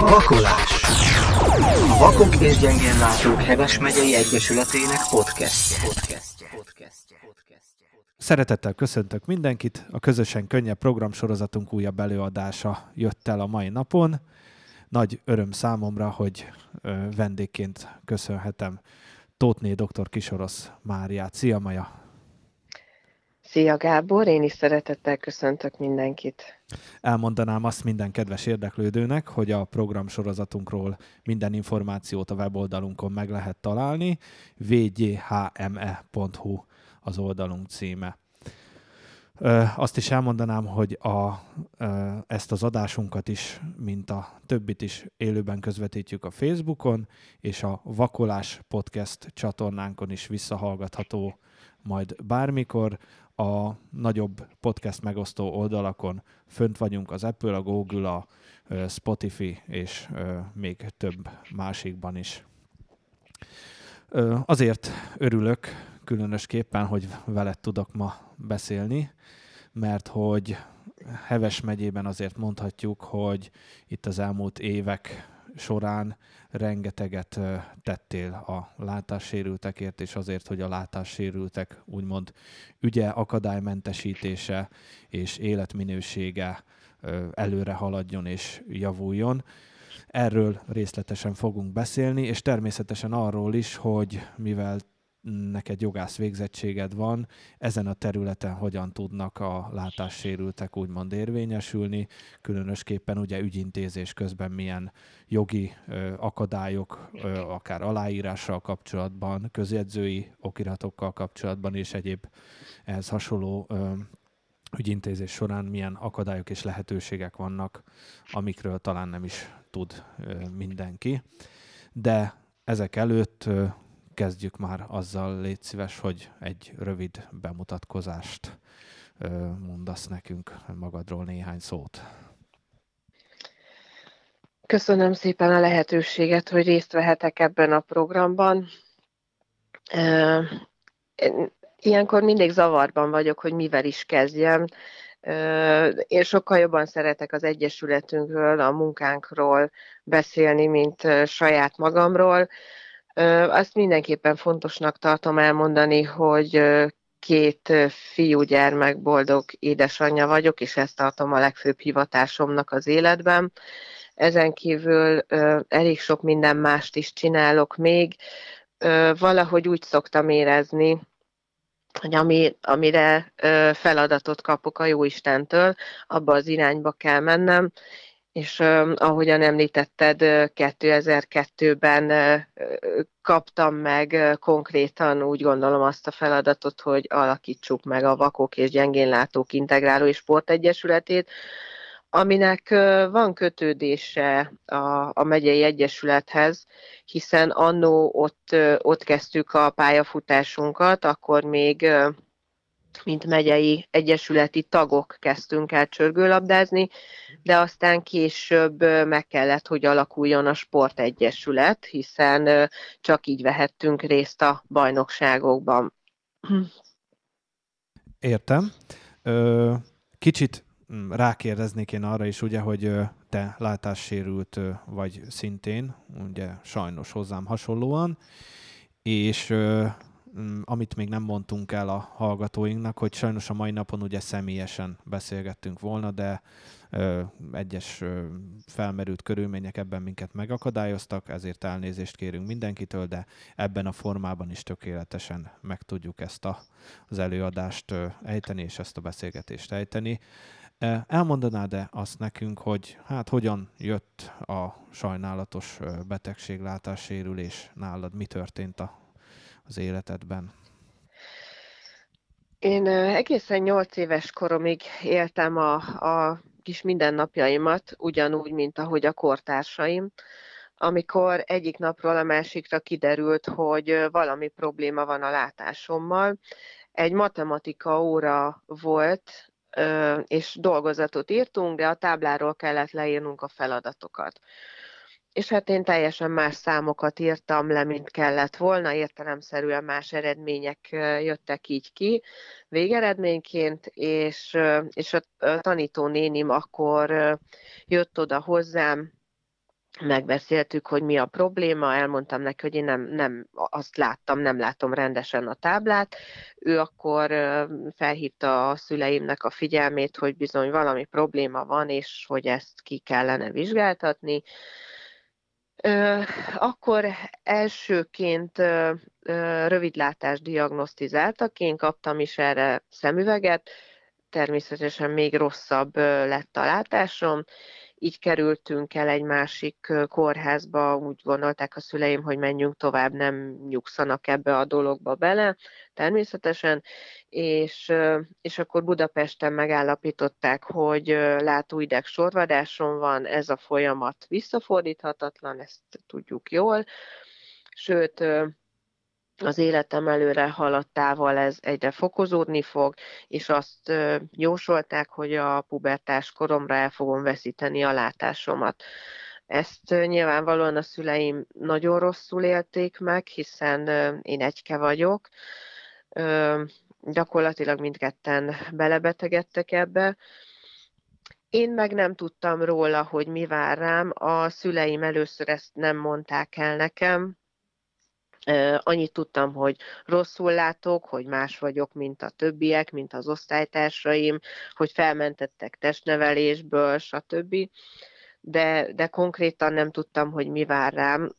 Vakolás A Vakok és Gyengén Látók Heves megyei Egyesületének podcastje. podcastje. podcastje. Szeretettel köszöntök mindenkit. A közösen könnyebb programsorozatunk újabb előadása jött el a mai napon. Nagy öröm számomra, hogy vendégként köszönhetem Tótné dr. Kisorosz Máriát. Szia, Maja! Szia Gábor, én is szeretettel köszöntök mindenkit. Elmondanám azt minden kedves érdeklődőnek, hogy a program sorozatunkról minden információt a weboldalunkon meg lehet találni. vgyhme.hu az oldalunk címe. Azt is elmondanám, hogy a, ezt az adásunkat is, mint a többit is élőben közvetítjük a Facebookon, és a Vakolás Podcast csatornánkon is visszahallgatható majd bármikor a nagyobb podcast megosztó oldalakon fönt vagyunk az Apple, a Google, a Spotify és még több másikban is. Azért örülök különösképpen, hogy veled tudok ma beszélni, mert hogy Heves megyében azért mondhatjuk, hogy itt az elmúlt évek során rengeteget tettél a látássérültekért, és azért, hogy a látássérültek úgymond ügye, akadálymentesítése és életminősége előre haladjon és javuljon. Erről részletesen fogunk beszélni, és természetesen arról is, hogy mivel neked jogász végzettséged van, ezen a területen hogyan tudnak a látássérültek úgymond érvényesülni, különösképpen ugye ügyintézés közben milyen jogi ö, akadályok, ö, akár aláírással kapcsolatban, közjegyzői okiratokkal kapcsolatban és egyéb ehhez hasonló ö, ügyintézés során milyen akadályok és lehetőségek vannak, amikről talán nem is tud mindenki. De ezek előtt kezdjük már azzal, légy szíves, hogy egy rövid bemutatkozást mondasz nekünk magadról néhány szót. Köszönöm szépen a lehetőséget, hogy részt vehetek ebben a programban. Ilyenkor mindig zavarban vagyok, hogy mivel is kezdjem. Én sokkal jobban szeretek az Egyesületünkről, a munkánkról beszélni, mint saját magamról. Azt mindenképpen fontosnak tartom elmondani, hogy két fiúgyermek boldog édesanyja vagyok, és ezt tartom a legfőbb hivatásomnak az életben. Ezen kívül elég sok minden mást is csinálok még. Valahogy úgy szoktam érezni, hogy ami, amire feladatot kapok a Jóistentől, abba az irányba kell mennem, és ahogyan említetted, 2002-ben uh, kaptam meg konkrétan úgy gondolom azt a feladatot, hogy alakítsuk meg a Vakok és Gyengénlátók Integráló és Sportegyesületét, aminek van kötődése a, a megyei egyesülethez, hiszen annó ott, ott kezdtük a pályafutásunkat, akkor még mint megyei egyesületi tagok kezdtünk el csörgőlabdázni, de aztán később meg kellett, hogy alakuljon a sportegyesület, hiszen csak így vehettünk részt a bajnokságokban. Értem. Kicsit mm, rákérdeznék én arra is, ugye, hogy te látássérült vagy szintén, ugye sajnos hozzám hasonlóan, és amit még nem mondtunk el a hallgatóinknak, hogy sajnos a mai napon ugye személyesen beszélgettünk volna, de ö, egyes ö, felmerült körülmények ebben minket megakadályoztak, ezért elnézést kérünk mindenkitől, de ebben a formában is tökéletesen meg tudjuk ezt a, az előadást ö, ejteni, és ezt a beszélgetést ejteni. Elmondanád-e azt nekünk, hogy hát hogyan jött a sajnálatos betegséglátássérülés nálad, mi történt a az életedben? Én egészen nyolc éves koromig éltem a, a kis mindennapjaimat, ugyanúgy, mint ahogy a kortársaim, amikor egyik napról a másikra kiderült, hogy valami probléma van a látásommal. Egy matematika óra volt, és dolgozatot írtunk, de a tábláról kellett leírnunk a feladatokat és hát én teljesen más számokat írtam le, mint kellett volna, értelemszerűen más eredmények jöttek így ki végeredményként, és, és a tanító nénim akkor jött oda hozzám, megbeszéltük, hogy mi a probléma, elmondtam neki, hogy én nem, nem azt láttam, nem látom rendesen a táblát. Ő akkor felhívta a szüleimnek a figyelmét, hogy bizony valami probléma van, és hogy ezt ki kellene vizsgáltatni. Akkor elsőként rövidlátást diagnosztizáltak, én kaptam is erre szemüveget, természetesen még rosszabb lett a látásom, így kerültünk el egy másik kórházba, úgy gondolták a szüleim, hogy menjünk tovább, nem nyugszanak ebbe a dologba bele, természetesen, és, és akkor Budapesten megállapították, hogy látóideg sorvadáson van, ez a folyamat visszafordíthatatlan, ezt tudjuk jól, sőt, az életem előre haladtával ez egyre fokozódni fog, és azt jósolták, hogy a pubertás koromra el fogom veszíteni a látásomat. Ezt nyilvánvalóan a szüleim nagyon rosszul élték meg, hiszen én egyke vagyok. Gyakorlatilag mindketten belebetegedtek ebbe. Én meg nem tudtam róla, hogy mi vár rám. A szüleim először ezt nem mondták el nekem, Annyit tudtam, hogy rosszul látok, hogy más vagyok, mint a többiek, mint az osztálytársaim, hogy felmentettek testnevelésből, stb. De, de konkrétan nem tudtam, hogy mi vár rám.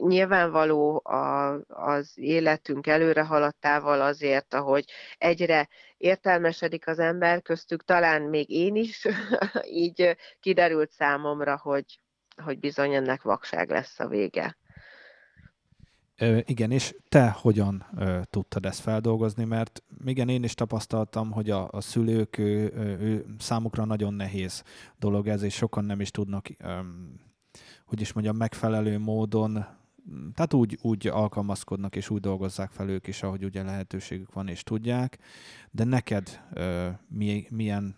Nyilvánvaló a, az életünk előre haladtával azért, ahogy egyre értelmesedik az ember, köztük talán még én is, így kiderült számomra, hogy, hogy bizony ennek vakság lesz a vége igen, és te hogyan ö, tudtad ezt feldolgozni, mert igen, én is tapasztaltam, hogy a, a szülők, ő, ő, számukra nagyon nehéz dolog ez, és sokan nem is tudnak, ö, hogy is mondjam, megfelelő módon, tehát úgy, úgy alkalmazkodnak, és úgy dolgozzák fel ők is, ahogy ugye lehetőségük van, és tudják, de neked ö, mi, milyen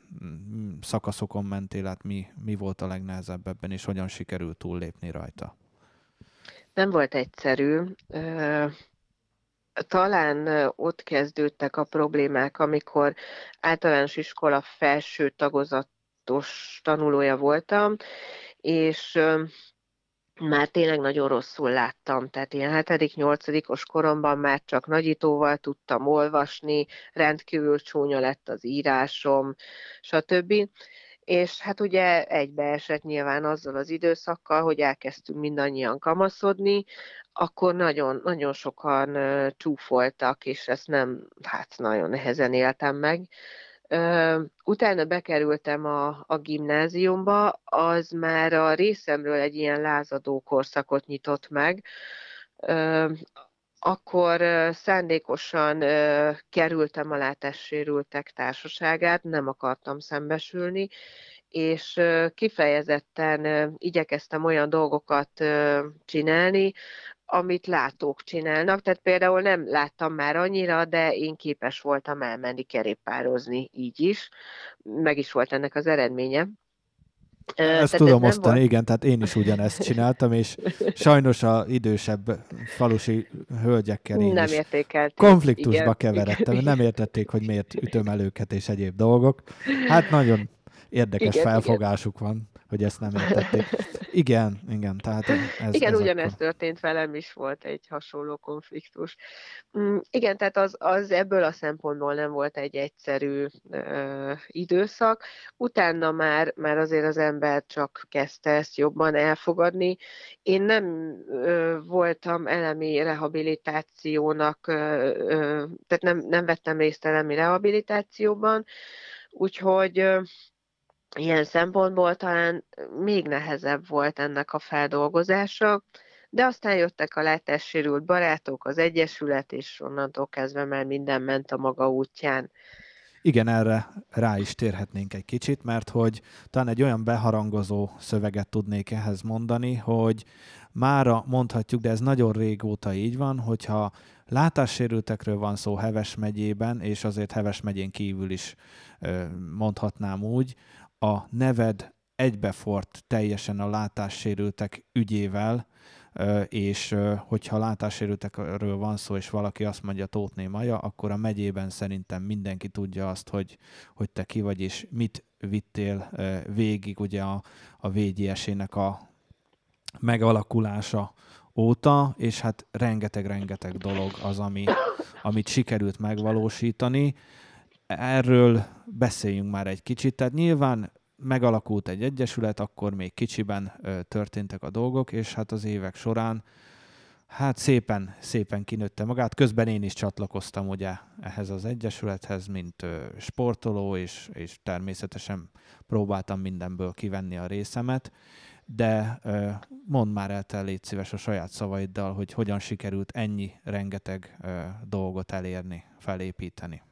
szakaszokon mentél át, mi, mi volt a legnehezebb ebben, és hogyan sikerült túllépni rajta? Nem volt egyszerű. Talán ott kezdődtek a problémák, amikor általános iskola felső tagozatos tanulója voltam, és már tényleg nagyon rosszul láttam, tehát ilyen 7.-8. koromban már csak nagyítóval tudtam olvasni, rendkívül csúnya lett az írásom, stb és hát ugye egybeesett nyilván azzal az időszakkal, hogy elkezdtünk mindannyian kamaszodni, akkor nagyon, nagyon sokan csúfoltak, és ezt nem, hát nagyon nehezen éltem meg. Utána bekerültem a, a gimnáziumba, az már a részemről egy ilyen lázadó korszakot nyitott meg, akkor szándékosan kerültem a látássérültek társaságát, nem akartam szembesülni, és kifejezetten igyekeztem olyan dolgokat csinálni, amit látók csinálnak. Tehát például nem láttam már annyira, de én képes voltam elmenni kerékpározni így is. Meg is volt ennek az eredménye. Ezt tudom ez osztani, volt? igen, tehát én is ugyanezt csináltam, és sajnos a idősebb falusi hölgyekkel én nem értékelték. konfliktusba igen. keveredtem, nem értették, hogy miért ütöm el őket és egyéb dolgok. Hát nagyon érdekes igen, felfogásuk igen. van hogy ezt nem értették. Igen, igen. Tehát ez, igen, ez ugyanezt akkor... történt velem is, volt egy hasonló konfliktus. Mm, igen, tehát az, az ebből a szempontból nem volt egy egyszerű ö, időszak. Utána már, már azért az ember csak kezdte ezt jobban elfogadni. Én nem ö, voltam elemi rehabilitációnak, ö, ö, tehát nem, nem vettem részt elemi rehabilitációban, úgyhogy ilyen szempontból talán még nehezebb volt ennek a feldolgozása, de aztán jöttek a látássérült barátok, az Egyesület, és onnantól kezdve már minden ment a maga útján. Igen, erre rá is térhetnénk egy kicsit, mert hogy talán egy olyan beharangozó szöveget tudnék ehhez mondani, hogy mára mondhatjuk, de ez nagyon régóta így van, hogyha látássérültekről van szó Heves megyében, és azért Heves megyén kívül is mondhatnám úgy, a neved egybefort teljesen a látássérültek ügyével, és hogyha látássérültekről van szó, és valaki azt mondja Tótné Maja, akkor a megyében szerintem mindenki tudja azt, hogy, hogy te ki vagy, és mit vittél végig ugye a, a VGS-ének a megalakulása óta, és hát rengeteg-rengeteg dolog az, ami, amit sikerült megvalósítani. Erről beszéljünk már egy kicsit. Tehát nyilván megalakult egy egyesület, akkor még kicsiben történtek a dolgok, és hát az évek során hát szépen, szépen kinőtte magát. Közben én is csatlakoztam ugye ehhez az egyesülethez, mint sportoló, és, és természetesen próbáltam mindenből kivenni a részemet, de mondd már el te, légy szíves a saját szavaiddal, hogy hogyan sikerült ennyi rengeteg dolgot elérni, felépíteni.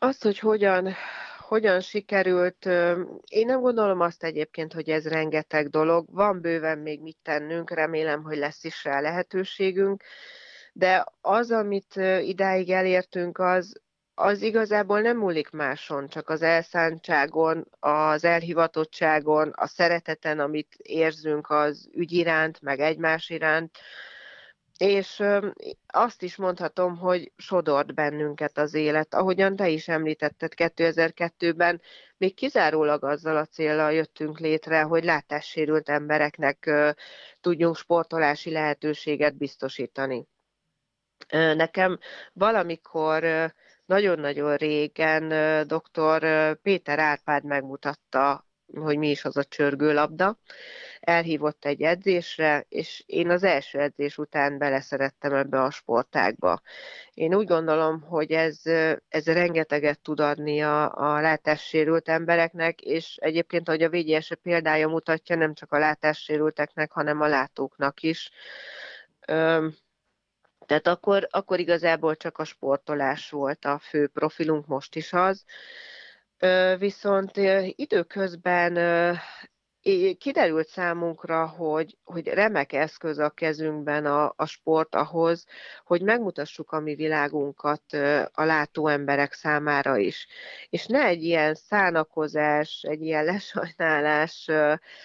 Azt, hogy hogyan, hogyan sikerült, én nem gondolom azt egyébként, hogy ez rengeteg dolog, van bőven még mit tennünk, remélem, hogy lesz is rá lehetőségünk, de az, amit idáig elértünk, az, az igazából nem múlik máson, csak az elszántságon, az elhivatottságon, a szereteten, amit érzünk az ügy iránt, meg egymás iránt, és azt is mondhatom, hogy sodort bennünket az élet. Ahogyan te is említetted 2002-ben, még kizárólag azzal a célral jöttünk létre, hogy látássérült embereknek tudjunk sportolási lehetőséget biztosítani. Nekem valamikor nagyon-nagyon régen dr. Péter Árpád megmutatta, hogy mi is az a csörgőlabda, elhívott egy edzésre, és én az első edzés után beleszerettem ebbe a sportágba. Én úgy gondolom, hogy ez, ez rengeteget tud adni a, a látássérült embereknek, és egyébként, ahogy a VGS példája mutatja, nem csak a látássérülteknek, hanem a látóknak is. Tehát akkor, akkor igazából csak a sportolás volt a fő profilunk, most is az. Viszont időközben kiderült számunkra, hogy, hogy remek eszköz a kezünkben a, a sport ahhoz, hogy megmutassuk a mi világunkat a látó emberek számára is. És ne egy ilyen szánakozás, egy ilyen lesajnálás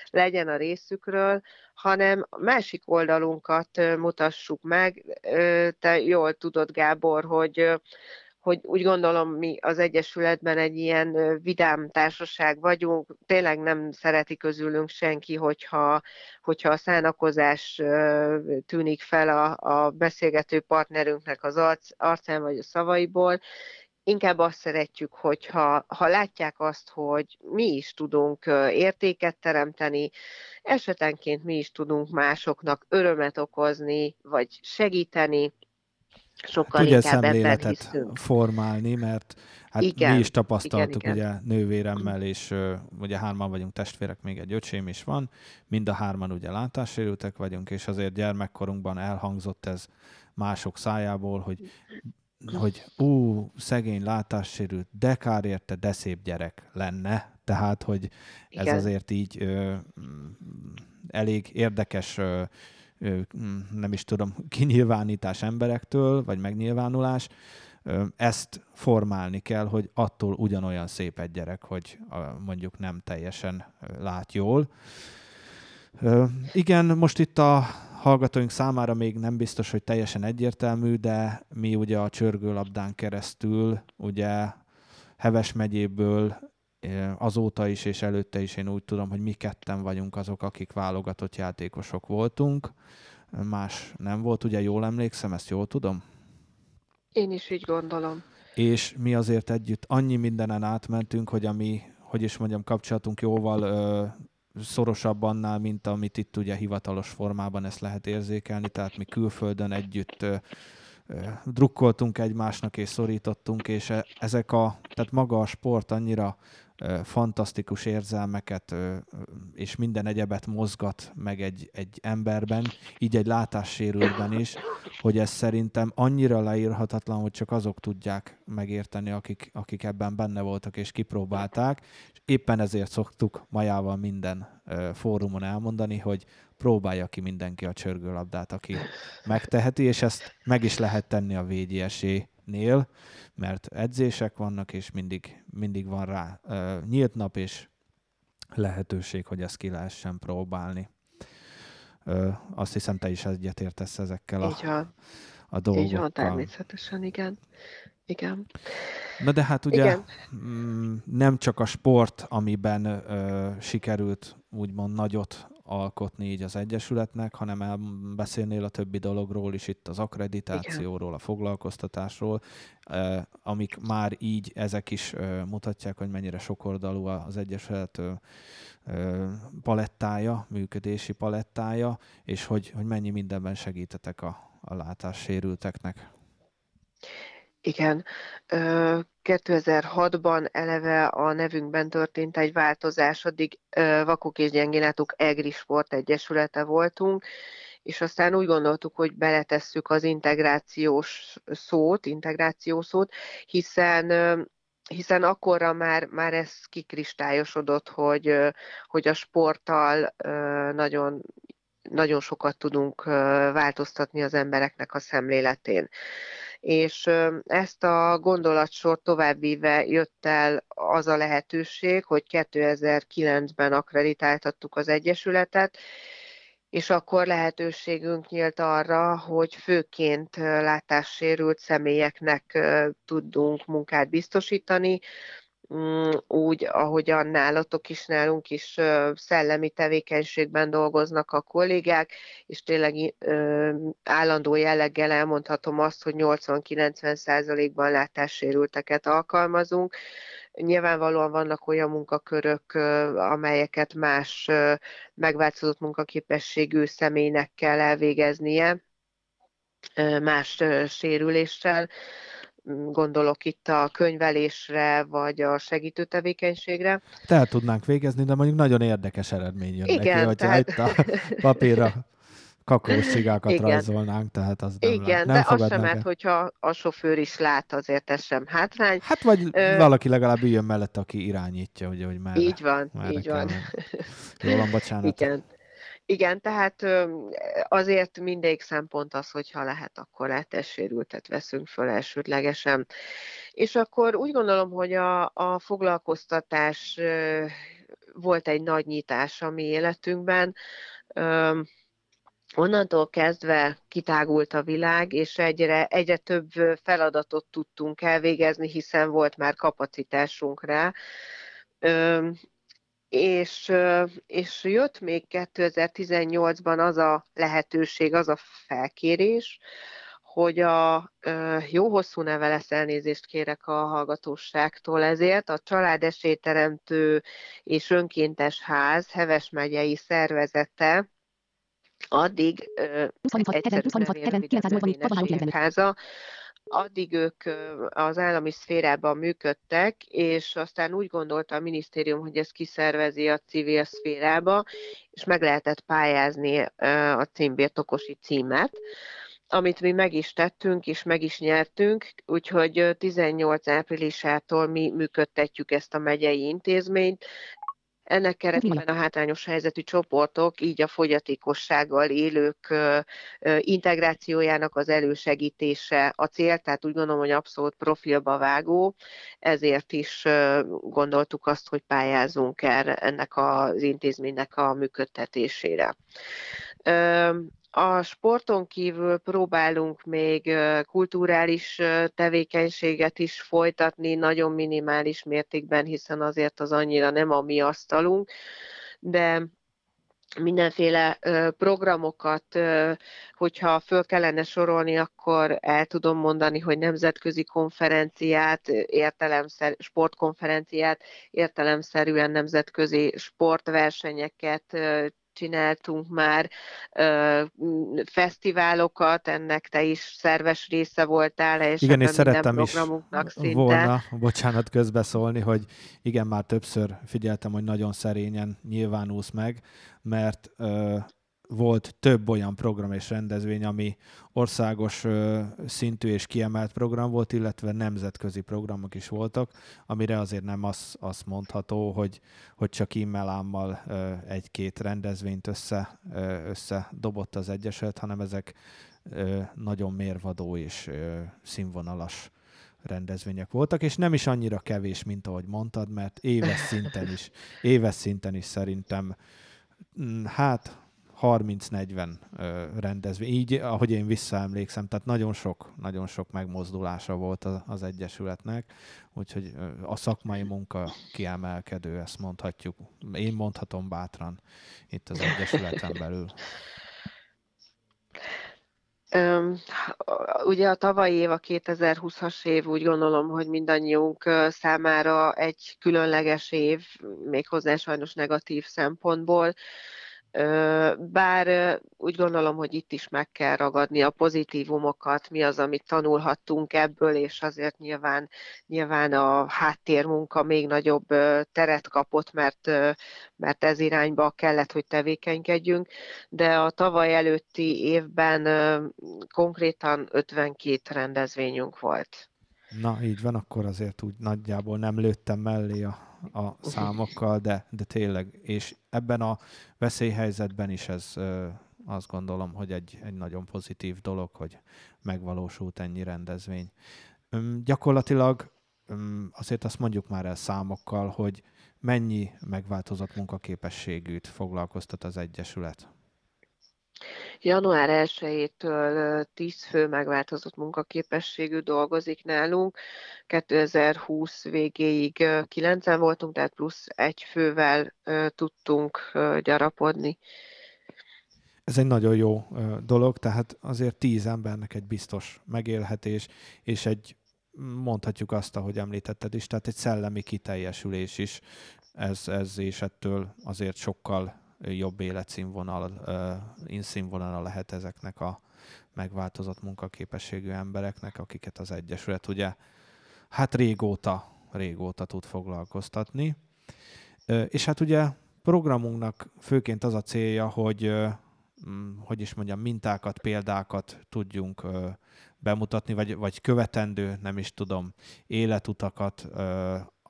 legyen a részükről, hanem másik oldalunkat mutassuk meg. Te jól tudod, Gábor, hogy hogy úgy gondolom, mi az Egyesületben egy ilyen vidám társaság vagyunk, tényleg nem szereti közülünk senki, hogyha, hogyha a szánakozás tűnik fel a, a beszélgető partnerünknek az arc, arcán vagy a szavaiból, inkább azt szeretjük, hogyha ha látják azt, hogy mi is tudunk értéket teremteni, esetenként mi is tudunk másoknak örömet okozni, vagy segíteni, sokkal Tudja inkább szemléletet formálni, mert hát igen, mi is tapasztaltuk igen, igen. ugye nővéremmel, és uh, ugye hárman vagyunk testvérek, még egy öcsém is van, mind a hárman ugye látássérültek vagyunk, és azért gyermekkorunkban elhangzott ez mások szájából, hogy hogy ú, szegény látássérült, de kár érte, de szép gyerek lenne. Tehát, hogy ez Igen. azért így ö, elég érdekes ö, nem is tudom, kinyilvánítás emberektől, vagy megnyilvánulás, ezt formálni kell, hogy attól ugyanolyan szép egy gyerek, hogy mondjuk nem teljesen lát jól. Igen, most itt a hallgatóink számára még nem biztos, hogy teljesen egyértelmű, de mi ugye a csörgőlabdán keresztül, ugye Heves megyéből azóta is és előtte is én úgy tudom, hogy mi ketten vagyunk azok, akik válogatott játékosok voltunk. Más nem volt, ugye jól emlékszem, ezt jól tudom? Én is így gondolom. És mi azért együtt annyi mindenen átmentünk, hogy ami, hogy is mondjam, kapcsolatunk jóval ö, szorosabb annál, mint amit itt ugye hivatalos formában ezt lehet érzékelni, tehát mi külföldön együtt ö, drukkoltunk egymásnak és szorítottunk, és e, ezek a, tehát maga a sport annyira fantasztikus érzelmeket és minden egyebet mozgat meg egy, egy emberben, így egy látássérültben is, hogy ez szerintem annyira leírhatatlan, hogy csak azok tudják megérteni, akik, akik ebben benne voltak és kipróbálták, és éppen ezért szoktuk majával minden fórumon elmondani, hogy próbálja ki mindenki a csörgőlabdát, aki megteheti, és ezt meg is lehet tenni a VGS-nél, mert edzések vannak, és mindig, mindig van rá uh, nyílt nap, és lehetőség, hogy ezt ki lehessen próbálni. Ö, azt hiszem, te is egyetértesz ezekkel a, Így van. a dolgokkal. Így van, természetesen, igen. Igen. Na de hát ugye Igen. mm, nem csak a sport, amiben ö, sikerült úgymond nagyot alkotni így az Egyesületnek, hanem el beszélnél a többi dologról is, itt az akkreditációról, a foglalkoztatásról, amik már így ezek is mutatják, hogy mennyire sokoldalú az Egyesület palettája, működési palettája, és hogy, hogy mennyi mindenben segítetek a, a látássérülteknek. Igen. Ö, 2006-ban eleve a nevünkben történt egy változás, addig Vakok és Gyengénátok EGRI Sport Egyesülete voltunk, és aztán úgy gondoltuk, hogy beletesszük az integrációs szót, integráció szót, hiszen hiszen akkorra már, már ez kikristályosodott, hogy, hogy a sporttal nagyon nagyon sokat tudunk változtatni az embereknek a szemléletén és ezt a gondolatsort továbbvíve jött el az a lehetőség, hogy 2009-ben akkreditáltattuk az Egyesületet, és akkor lehetőségünk nyílt arra, hogy főként látássérült személyeknek tudunk munkát biztosítani, úgy, ahogyan nálatok is, nálunk is szellemi tevékenységben dolgoznak a kollégák, és tényleg állandó jelleggel elmondhatom azt, hogy 80-90 százalékban látássérülteket alkalmazunk. Nyilvánvalóan vannak olyan munkakörök, amelyeket más megváltozott munkaképességű személynek kell elvégeznie, más sérüléssel, gondolok itt a könyvelésre, vagy a segítő tevékenységre. Tehát tudnánk végezni, de mondjuk nagyon érdekes eredmény jön Igen, neki, hogyha tehát... itt a papírra kakaós cigákat Igen. rajzolnánk, tehát az nem Igen, nem de az sem mert hogyha a sofőr is lát, azért ez sem hátrány. Hát vagy Ö... valaki legalább üljön mellett, aki irányítja, ugye, hogy merre, Így van, merre így van. Jól van, bocsánat. Igen. Igen, tehát azért mindig szempont az, hogyha lehet, akkor látássérültet veszünk föl elsődlegesen. És akkor úgy gondolom, hogy a, a foglalkoztatás volt egy nagy nyitás a mi életünkben. Onnantól kezdve kitágult a világ, és egyre, egyre több feladatot tudtunk elvégezni, hiszen volt már kapacitásunk rá és, és jött még 2018-ban az a lehetőség, az a felkérés, hogy a jó hosszú neve lesz elnézést kérek a hallgatóságtól ezért, a Család Esélyteremtő és Önkéntes Ház Heves megyei szervezete addig 36, 36, 980, háza, addig ők az állami szférában működtek, és aztán úgy gondolta a minisztérium, hogy ezt kiszervezi a civil szférába, és meg lehetett pályázni a címbirtokosi címet amit mi meg is tettünk, és meg is nyertünk, úgyhogy 18 áprilisától mi működtetjük ezt a megyei intézményt. Ennek keretében a hátrányos helyzetű csoportok, így a fogyatékossággal élők integrációjának az elősegítése a cél, tehát úgy gondolom, hogy abszolút profilba vágó, ezért is gondoltuk azt, hogy pályázunk erre, ennek az intézménynek a működtetésére. A sporton kívül próbálunk még kulturális tevékenységet is folytatni, nagyon minimális mértékben, hiszen azért az annyira nem a mi asztalunk, de mindenféle programokat, hogyha föl kellene sorolni, akkor el tudom mondani, hogy nemzetközi konferenciát, értelemszer, sportkonferenciát, értelemszerűen nemzetközi sportversenyeket csináltunk már ö, fesztiválokat, ennek te is szerves része voltál, és igen, és szerettem is szinte. volna, bocsánat közbeszólni, hogy igen, már többször figyeltem, hogy nagyon szerényen nyilvánulsz meg, mert ö, volt több olyan program és rendezvény, ami országos szintű és kiemelt program volt, illetve nemzetközi programok is voltak, amire azért nem az, az mondható, hogy, hogy csak e-mailámmal egy-két rendezvényt össze, összedobott az Egyesület, hanem ezek nagyon mérvadó és színvonalas rendezvények voltak, és nem is annyira kevés, mint ahogy mondtad, mert éves szinten is, éves szinten is szerintem mm, hát 30-40 rendezvény, így ahogy én visszaemlékszem, tehát nagyon sok, nagyon sok megmozdulása volt az Egyesületnek, úgyhogy a szakmai munka kiemelkedő, ezt mondhatjuk. Én mondhatom bátran itt az Egyesületen belül. Ugye a tavalyi év, a 2020-as év úgy gondolom, hogy mindannyiunk számára egy különleges év, méghozzá sajnos negatív szempontból. Bár úgy gondolom, hogy itt is meg kell ragadni a pozitívumokat, mi az, amit tanulhattunk ebből, és azért nyilván, nyilván a háttérmunka még nagyobb teret kapott, mert, mert ez irányba kellett, hogy tevékenykedjünk, de a tavaly előtti évben konkrétan 52 rendezvényünk volt. Na, így van, akkor azért úgy nagyjából nem lőttem mellé a a számokkal, de, de tényleg, és ebben a veszélyhelyzetben is ez azt gondolom, hogy egy, egy nagyon pozitív dolog, hogy megvalósult ennyi rendezvény. Gyakorlatilag azért azt mondjuk már el számokkal, hogy mennyi megváltozott munkaképességűt foglalkoztat az Egyesület. Január 1-től 10 fő megváltozott munkaképességű dolgozik nálunk. 2020 végéig 9 voltunk, tehát plusz egy fővel tudtunk gyarapodni. Ez egy nagyon jó dolog, tehát azért tíz embernek egy biztos megélhetés, és egy mondhatjuk azt, ahogy említetted is, tehát egy szellemi kiteljesülés is, ez, ez és ettől azért sokkal jobb életszínvonal, színvonala lehet ezeknek a megváltozott munkaképességű embereknek, akiket az Egyesület ugye hát régóta, régóta tud foglalkoztatni. És hát ugye programunknak főként az a célja, hogy mm, hogy is mondjam, mintákat, példákat tudjunk bemutatni, vagy, vagy követendő, nem is tudom, életutakat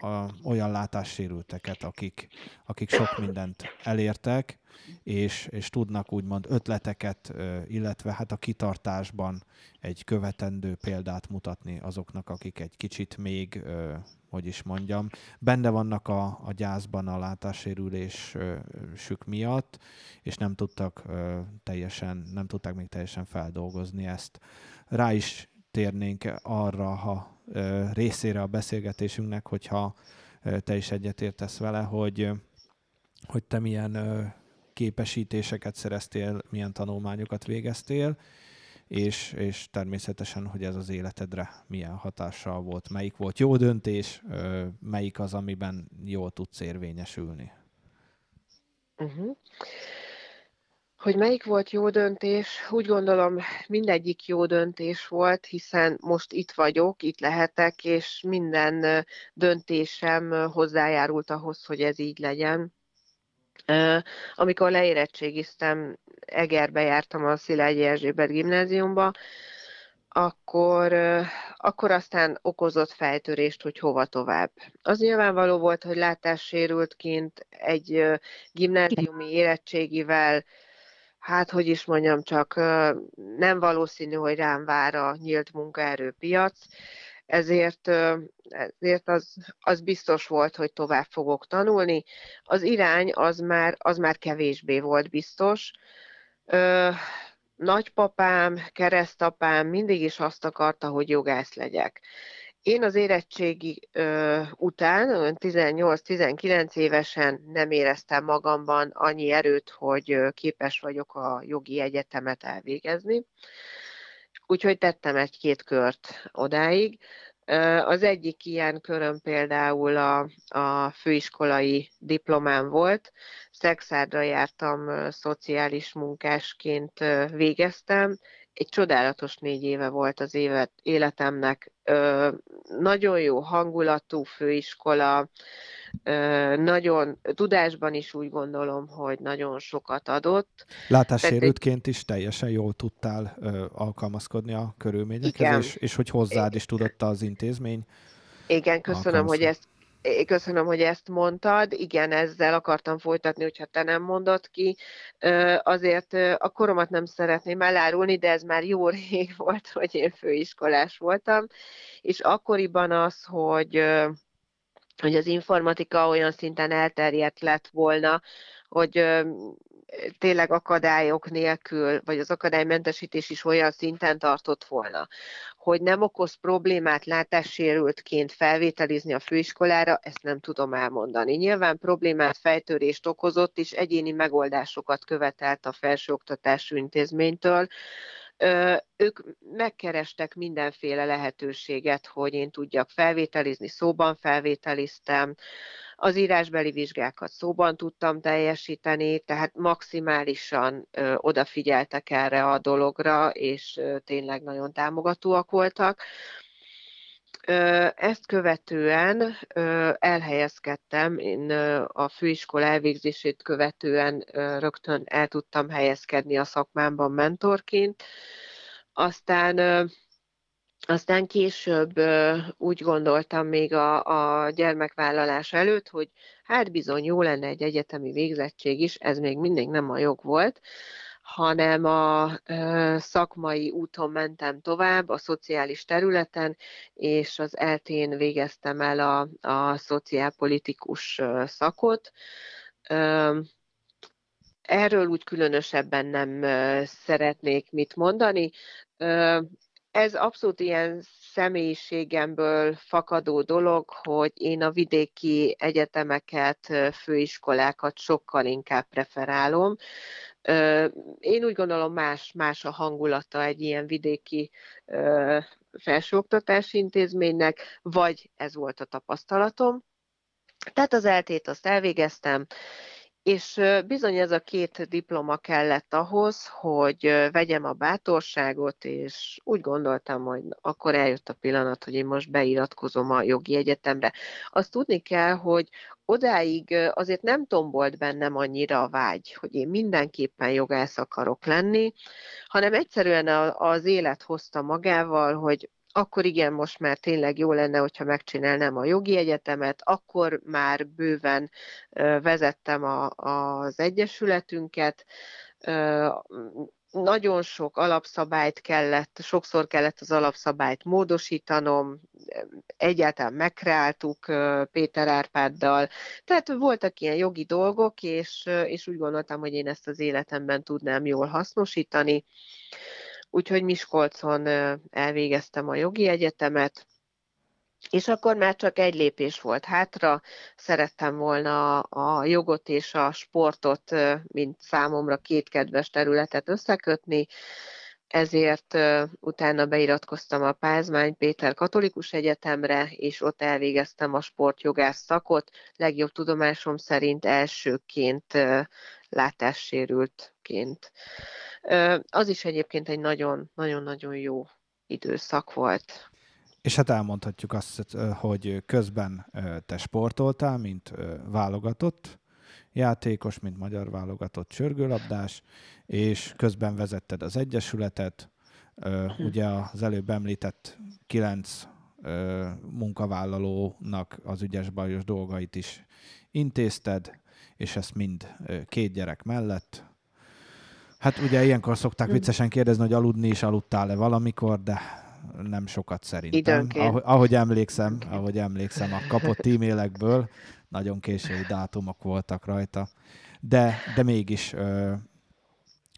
a, olyan látássérülteket, akik, akik sok mindent elértek, és, és tudnak úgymond ötleteket, illetve hát a kitartásban egy követendő példát mutatni azoknak, akik egy kicsit még, hogy is mondjam, benne vannak a, a gyászban a látássérülésük miatt, és nem tudtak teljesen, nem tudták még teljesen feldolgozni ezt. Rá is térnénk arra, ha részére a beszélgetésünknek, hogyha te is egyetértesz vele, hogy, hogy te milyen képesítéseket szereztél, milyen tanulmányokat végeztél, és, és természetesen, hogy ez az életedre milyen hatással volt, melyik volt jó döntés, melyik az, amiben jól tudsz érvényesülni. Uh-huh. Hogy melyik volt jó döntés? Úgy gondolom, mindegyik jó döntés volt, hiszen most itt vagyok, itt lehetek, és minden döntésem hozzájárult ahhoz, hogy ez így legyen. Amikor leérettségiztem, Egerbe jártam a Szilágyi Erzsébet gimnáziumba, akkor, akkor aztán okozott fejtörést, hogy hova tovább. Az nyilvánvaló volt, hogy látássérültként egy gimnáziumi érettségivel hát hogy is mondjam, csak nem valószínű, hogy rám vár a nyílt munkaerőpiac, ezért, ezért az, az biztos volt, hogy tovább fogok tanulni. Az irány az már, az már kevésbé volt biztos. Nagypapám, keresztapám mindig is azt akarta, hogy jogász legyek. Én az érettségi ö, után, 18-19 évesen nem éreztem magamban annyi erőt, hogy képes vagyok a jogi egyetemet elvégezni. Úgyhogy tettem egy-két kört odáig. Az egyik ilyen köröm például a, a főiskolai diplomám volt. Szexárdra jártam, szociális munkásként végeztem, egy csodálatos négy éve volt az évet, életemnek. Ö, nagyon jó hangulatú főiskola, ö, nagyon tudásban is úgy gondolom, hogy nagyon sokat adott. Látássérültként is teljesen jól tudtál ö, alkalmazkodni a körülményekhez, és, és hogy hozzád is tudott az intézmény. Igen, köszönöm, hogy ezt Köszönöm, hogy ezt mondtad. Igen, ezzel akartam folytatni, hogyha te nem mondod ki. Azért a koromat nem szeretném elárulni, de ez már jó rég volt, hogy én főiskolás voltam, és akkoriban az, hogy hogy az informatika olyan szinten elterjedt lett volna, hogy tényleg akadályok nélkül, vagy az akadálymentesítés is olyan szinten tartott volna, hogy nem okoz problémát látássérültként felvételizni a főiskolára, ezt nem tudom elmondani. Nyilván problémát, fejtörést okozott, és egyéni megoldásokat követelt a felsőoktatású intézménytől, ők megkerestek mindenféle lehetőséget, hogy én tudjak felvételizni, szóban felvételiztem, az írásbeli vizsgákat szóban tudtam teljesíteni, tehát maximálisan ö, odafigyeltek erre a dologra, és ö, tényleg nagyon támogatóak voltak. Ezt követően elhelyezkedtem, én a főiskola elvégzését követően rögtön el tudtam helyezkedni a szakmámban mentorként. Aztán aztán később úgy gondoltam még a, a gyermekvállalás előtt, hogy hát bizony jó lenne egy egyetemi végzettség is, ez még mindig nem a jog volt, hanem a szakmai úton mentem tovább, a szociális területen, és az eltén végeztem el a, a szociálpolitikus szakot. Erről úgy különösebben nem szeretnék mit mondani. Ez abszolút ilyen személyiségemből fakadó dolog, hogy én a vidéki egyetemeket, főiskolákat sokkal inkább preferálom. Én úgy gondolom más, más a hangulata egy ilyen vidéki felsőoktatási intézménynek, vagy ez volt a tapasztalatom. Tehát az eltét azt elvégeztem, és bizony ez a két diploma kellett ahhoz, hogy vegyem a bátorságot, és úgy gondoltam, hogy akkor eljött a pillanat, hogy én most beiratkozom a jogi egyetemre. Azt tudni kell, hogy odáig azért nem tombolt bennem annyira a vágy, hogy én mindenképpen jogász akarok lenni, hanem egyszerűen az élet hozta magával, hogy akkor igen, most már tényleg jó lenne, hogyha megcsinálnám a jogi egyetemet, akkor már bőven vezettem a, az egyesületünket, nagyon sok alapszabályt kellett, sokszor kellett az alapszabályt módosítanom, egyáltalán megkreáltuk Péter Árpáddal, tehát voltak ilyen jogi dolgok, és, és úgy gondoltam, hogy én ezt az életemben tudnám jól hasznosítani. Úgyhogy Miskolcon elvégeztem a jogi egyetemet, és akkor már csak egy lépés volt hátra, szerettem volna a jogot és a sportot, mint számomra két kedves területet összekötni, ezért utána beiratkoztam a Pázmány Péter Katolikus Egyetemre, és ott elvégeztem a sportjogász szakot, legjobb tudomásom szerint elsőként látássérültként. Az is egyébként egy nagyon-nagyon jó időszak volt. És hát elmondhatjuk azt, hogy közben te sportoltál, mint válogatott játékos, mint magyar válogatott sörgőlabdás, és közben vezetted az Egyesületet, ugye az előbb említett kilenc munkavállalónak az ügyes bajos dolgait is intézted, és ezt mind két gyerek mellett. Hát ugye ilyenkor szokták viccesen kérdezni, hogy aludni is aludtál-e valamikor, de nem sokat szerintem. Ahogy, ahogy emlékszem, ahogy emlékszem a kapott e-mailekből, nagyon késői dátumok voltak rajta, de, de mégis ö,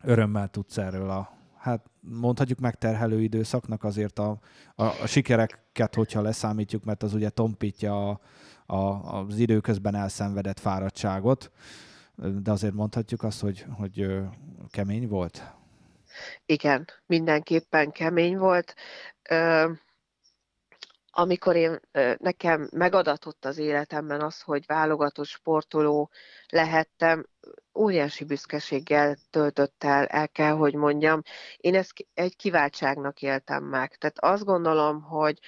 örömmel tudsz erről a, hát mondhatjuk megterhelő időszaknak azért a, a, a sikereket, hogyha leszámítjuk, mert az ugye tompítja a, a, az időközben elszenvedett fáradtságot, de azért mondhatjuk azt, hogy, hogy kemény volt? Igen, mindenképpen kemény volt amikor én, nekem megadatott az életemben az, hogy válogatott sportoló lehettem, óriási büszkeséggel töltött el, el kell, hogy mondjam. Én ezt egy kiváltságnak éltem meg. Tehát azt gondolom, hogy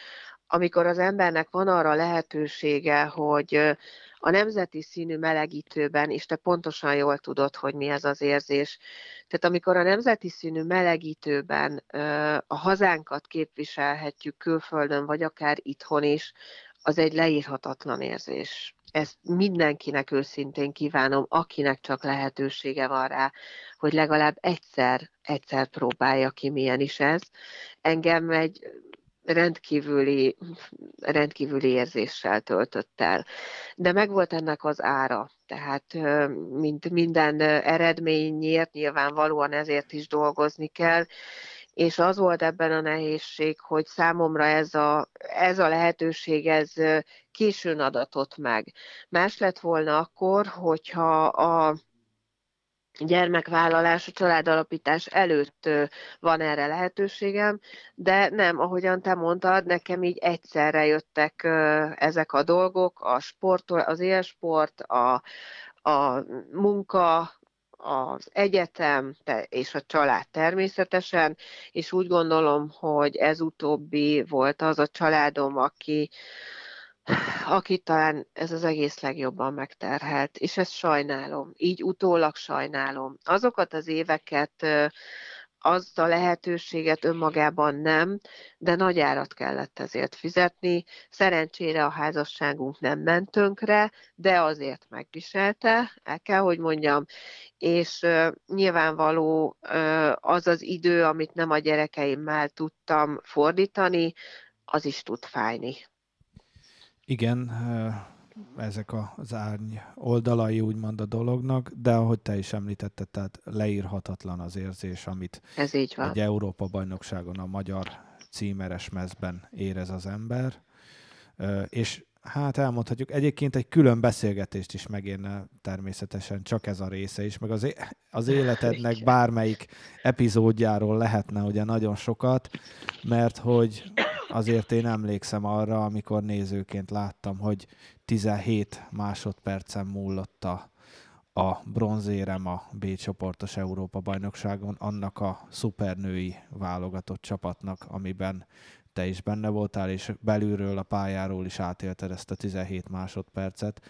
amikor az embernek van arra lehetősége, hogy a nemzeti színű melegítőben, és te pontosan jól tudod, hogy mi ez az érzés. Tehát amikor a nemzeti színű melegítőben a hazánkat képviselhetjük külföldön, vagy akár itthon is, az egy leírhatatlan érzés. Ezt mindenkinek őszintén kívánom, akinek csak lehetősége van rá, hogy legalább egyszer, egyszer próbálja ki, milyen is ez. Engem egy rendkívüli, rendkívüli érzéssel töltött el. De megvolt ennek az ára, tehát mint minden eredményért nyilvánvalóan ezért is dolgozni kell, és az volt ebben a nehézség, hogy számomra ez a, ez a lehetőség, ez későn adatott meg. Más lett volna akkor, hogyha a gyermekvállalás, a családalapítás előtt van erre lehetőségem, de nem, ahogyan te mondtad, nekem így egyszerre jöttek ezek a dolgok, a sport, az élsport, a, a munka, az egyetem és a család természetesen, és úgy gondolom, hogy ez utóbbi volt az a családom, aki, aki talán ez az egész legjobban megterhelt, és ezt sajnálom, így utólag sajnálom. Azokat az éveket, azt a lehetőséget önmagában nem, de nagy árat kellett ezért fizetni. Szerencsére a házasságunk nem ment tönkre, de azért megviselte, el kell, hogy mondjam, és uh, nyilvánvaló uh, az az idő, amit nem a gyerekeimmel tudtam fordítani, az is tud fájni. Igen, ezek az árny oldalai úgymond a dolognak, de ahogy te is említetted, tehát leírhatatlan az érzés, amit Ez így van. egy Európa-bajnokságon a magyar címeres mezben érez az ember, és hát elmondhatjuk, egyébként egy külön beszélgetést is megérne természetesen csak ez a része is, meg az, az életednek bármelyik epizódjáról lehetne ugye nagyon sokat, mert hogy azért én emlékszem arra, amikor nézőként láttam, hogy 17 másodpercen múlott a, a bronzérem a B csoportos Európa bajnokságon, annak a szupernői válogatott csapatnak, amiben te is benne voltál, és belülről a pályáról is átélted ezt a 17 másodpercet.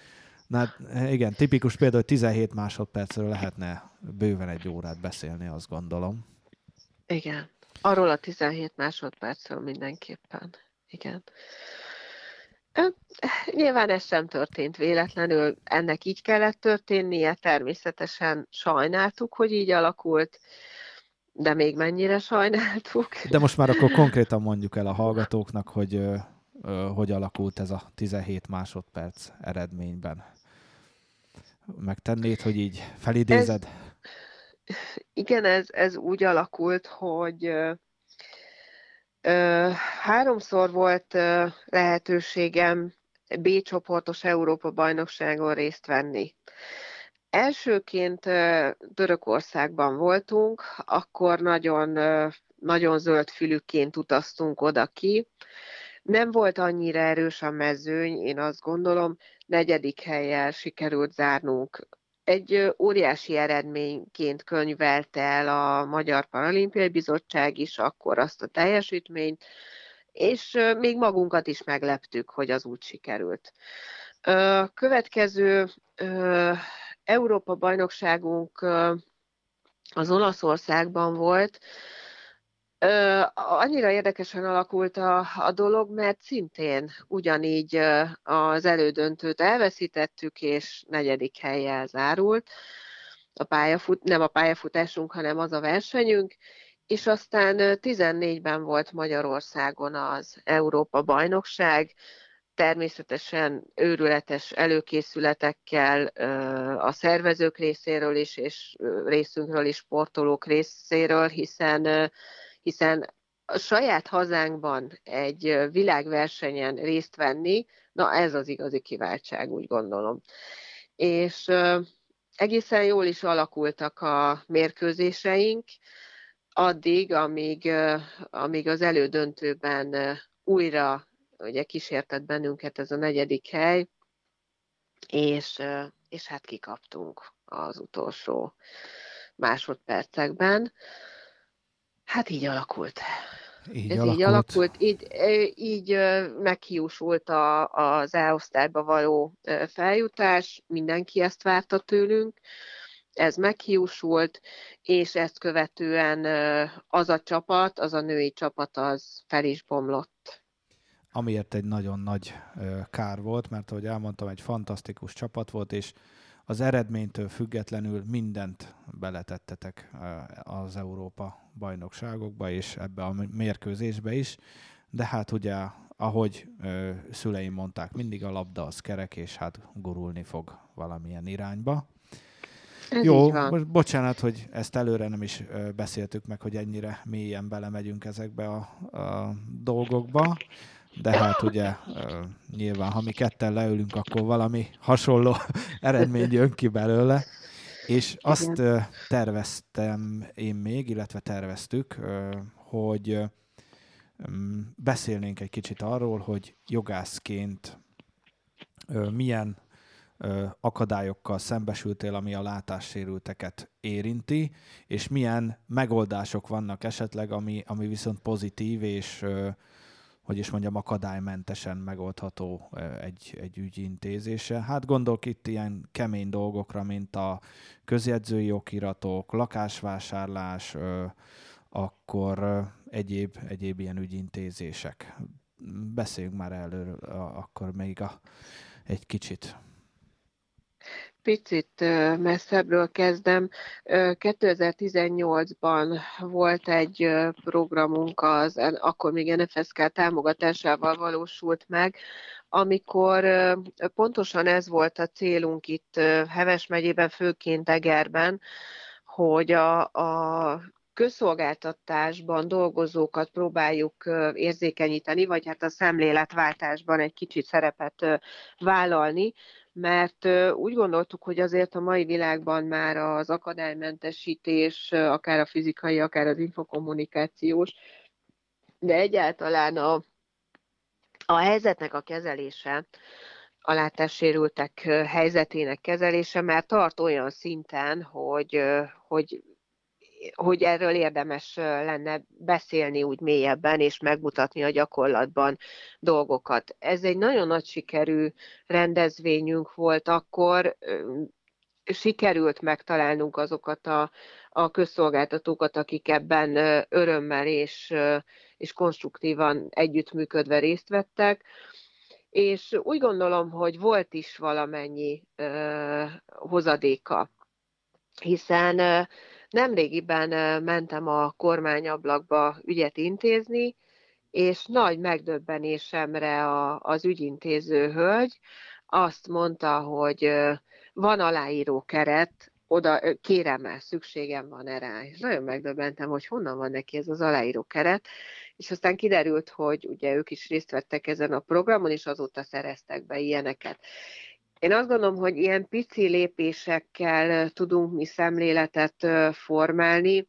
Na igen, tipikus példa, hogy 17 másodpercről lehetne bőven egy órát beszélni, azt gondolom. Igen. Arról a 17 másodpercről mindenképpen. Igen. Nyilván ez sem történt véletlenül, ennek így kellett történnie, természetesen sajnáltuk, hogy így alakult, de még mennyire sajnáltuk. De most már akkor konkrétan mondjuk el a hallgatóknak, hogy hogy alakult ez a 17 másodperc eredményben. Megtennéd, hogy így felidézed? Ez, igen, ez, ez úgy alakult, hogy ö, háromszor volt ö, lehetőségem B csoportos Európa bajnokságon részt venni. Elsőként Törökországban voltunk, akkor nagyon, nagyon zöld fülükként utaztunk oda ki. Nem volt annyira erős a mezőny, én azt gondolom, negyedik helyjel sikerült zárnunk egy óriási eredményként könyvelte el a Magyar Paralimpiai Bizottság is akkor azt a teljesítményt, és még magunkat is megleptük, hogy az úgy sikerült. Következő Európa bajnokságunk az Olaszországban volt, Annyira érdekesen alakult a, a dolog, mert szintén ugyanígy az elődöntőt elveszítettük, és negyedik helyjel zárult. A pályafut, nem a pályafutásunk, hanem az a versenyünk, és aztán 14-ben volt Magyarországon az Európa bajnokság, természetesen őrületes előkészületekkel a szervezők részéről is, és részünkről is, sportolók részéről, hiszen hiszen a saját hazánkban egy világversenyen részt venni, na ez az igazi kiváltság, úgy gondolom. És egészen jól is alakultak a mérkőzéseink, addig, amíg, amíg az elődöntőben újra ugye kísértett bennünket ez a negyedik hely, és, és hát kikaptunk az utolsó másodpercekben. Hát így alakult. Így Ez alakult. így alakult, így, így meghiúsult a, az elosztályba való feljutás, mindenki ezt várta tőlünk, ez meghiúsult, és ezt követően az a csapat, az a női csapat, az fel is bomlott. amiért egy nagyon nagy kár volt, mert ahogy elmondtam, egy fantasztikus csapat volt, és az eredménytől függetlenül mindent beletettetek az Európa bajnokságokba, és ebbe a mérkőzésbe is, de hát ugye, ahogy ö, szüleim mondták, mindig a labda az kerek, és hát gurulni fog valamilyen irányba. Ez Jó, most bocsánat, hogy ezt előre nem is beszéltük meg, hogy ennyire mélyen belemegyünk ezekbe a, a dolgokba, de hát ugye nyilván, ha mi ketten leülünk, akkor valami hasonló eredmény jön ki belőle. És azt ö, terveztem én még, illetve terveztük, hogy beszélnénk egy kicsit arról, hogy jogászként milyen akadályokkal szembesültél, ami a látássérülteket érinti, és milyen megoldások vannak esetleg, ami, ami viszont pozitív, és hogy is mondjam, akadálymentesen megoldható egy, egy ügy intézése. Hát gondolok itt ilyen kemény dolgokra, mint a közjegyzői okiratok, lakásvásárlás, akkor egyéb, egyéb ilyen ügyintézések. Beszéljünk már előről akkor még a, egy kicsit. Picit messzebbről kezdem. 2018-ban volt egy programunk, az akkor még NFSK támogatásával valósult meg, amikor pontosan ez volt a célunk itt Heves megyében, főként Egerben, hogy a, a közszolgáltatásban dolgozókat próbáljuk érzékenyíteni, vagy hát a szemléletváltásban egy kicsit szerepet vállalni, mert úgy gondoltuk, hogy azért a mai világban már az akadálymentesítés, akár a fizikai, akár az infokommunikációs, de egyáltalán a, a helyzetnek a kezelése, a látássérültek helyzetének kezelése már tart olyan szinten, hogy, hogy hogy erről érdemes lenne beszélni úgy mélyebben, és megmutatni a gyakorlatban dolgokat. Ez egy nagyon nagy sikerű rendezvényünk volt akkor, sikerült megtalálnunk azokat a, a közszolgáltatókat, akik ebben örömmel és, és konstruktívan együttműködve részt vettek. És úgy gondolom, hogy volt is valamennyi uh, hozadéka, hiszen uh, Nemrégiben mentem a kormányablakba ügyet intézni, és nagy megdöbbenésemre a, az ügyintéző hölgy azt mondta, hogy van aláíró keret, oda kérem el, szükségem van erre. És nagyon megdöbbentem, hogy honnan van neki ez az aláíró keret, és aztán kiderült, hogy ugye ők is részt vettek ezen a programon, és azóta szereztek be ilyeneket. Én azt gondolom, hogy ilyen pici lépésekkel tudunk mi szemléletet formálni,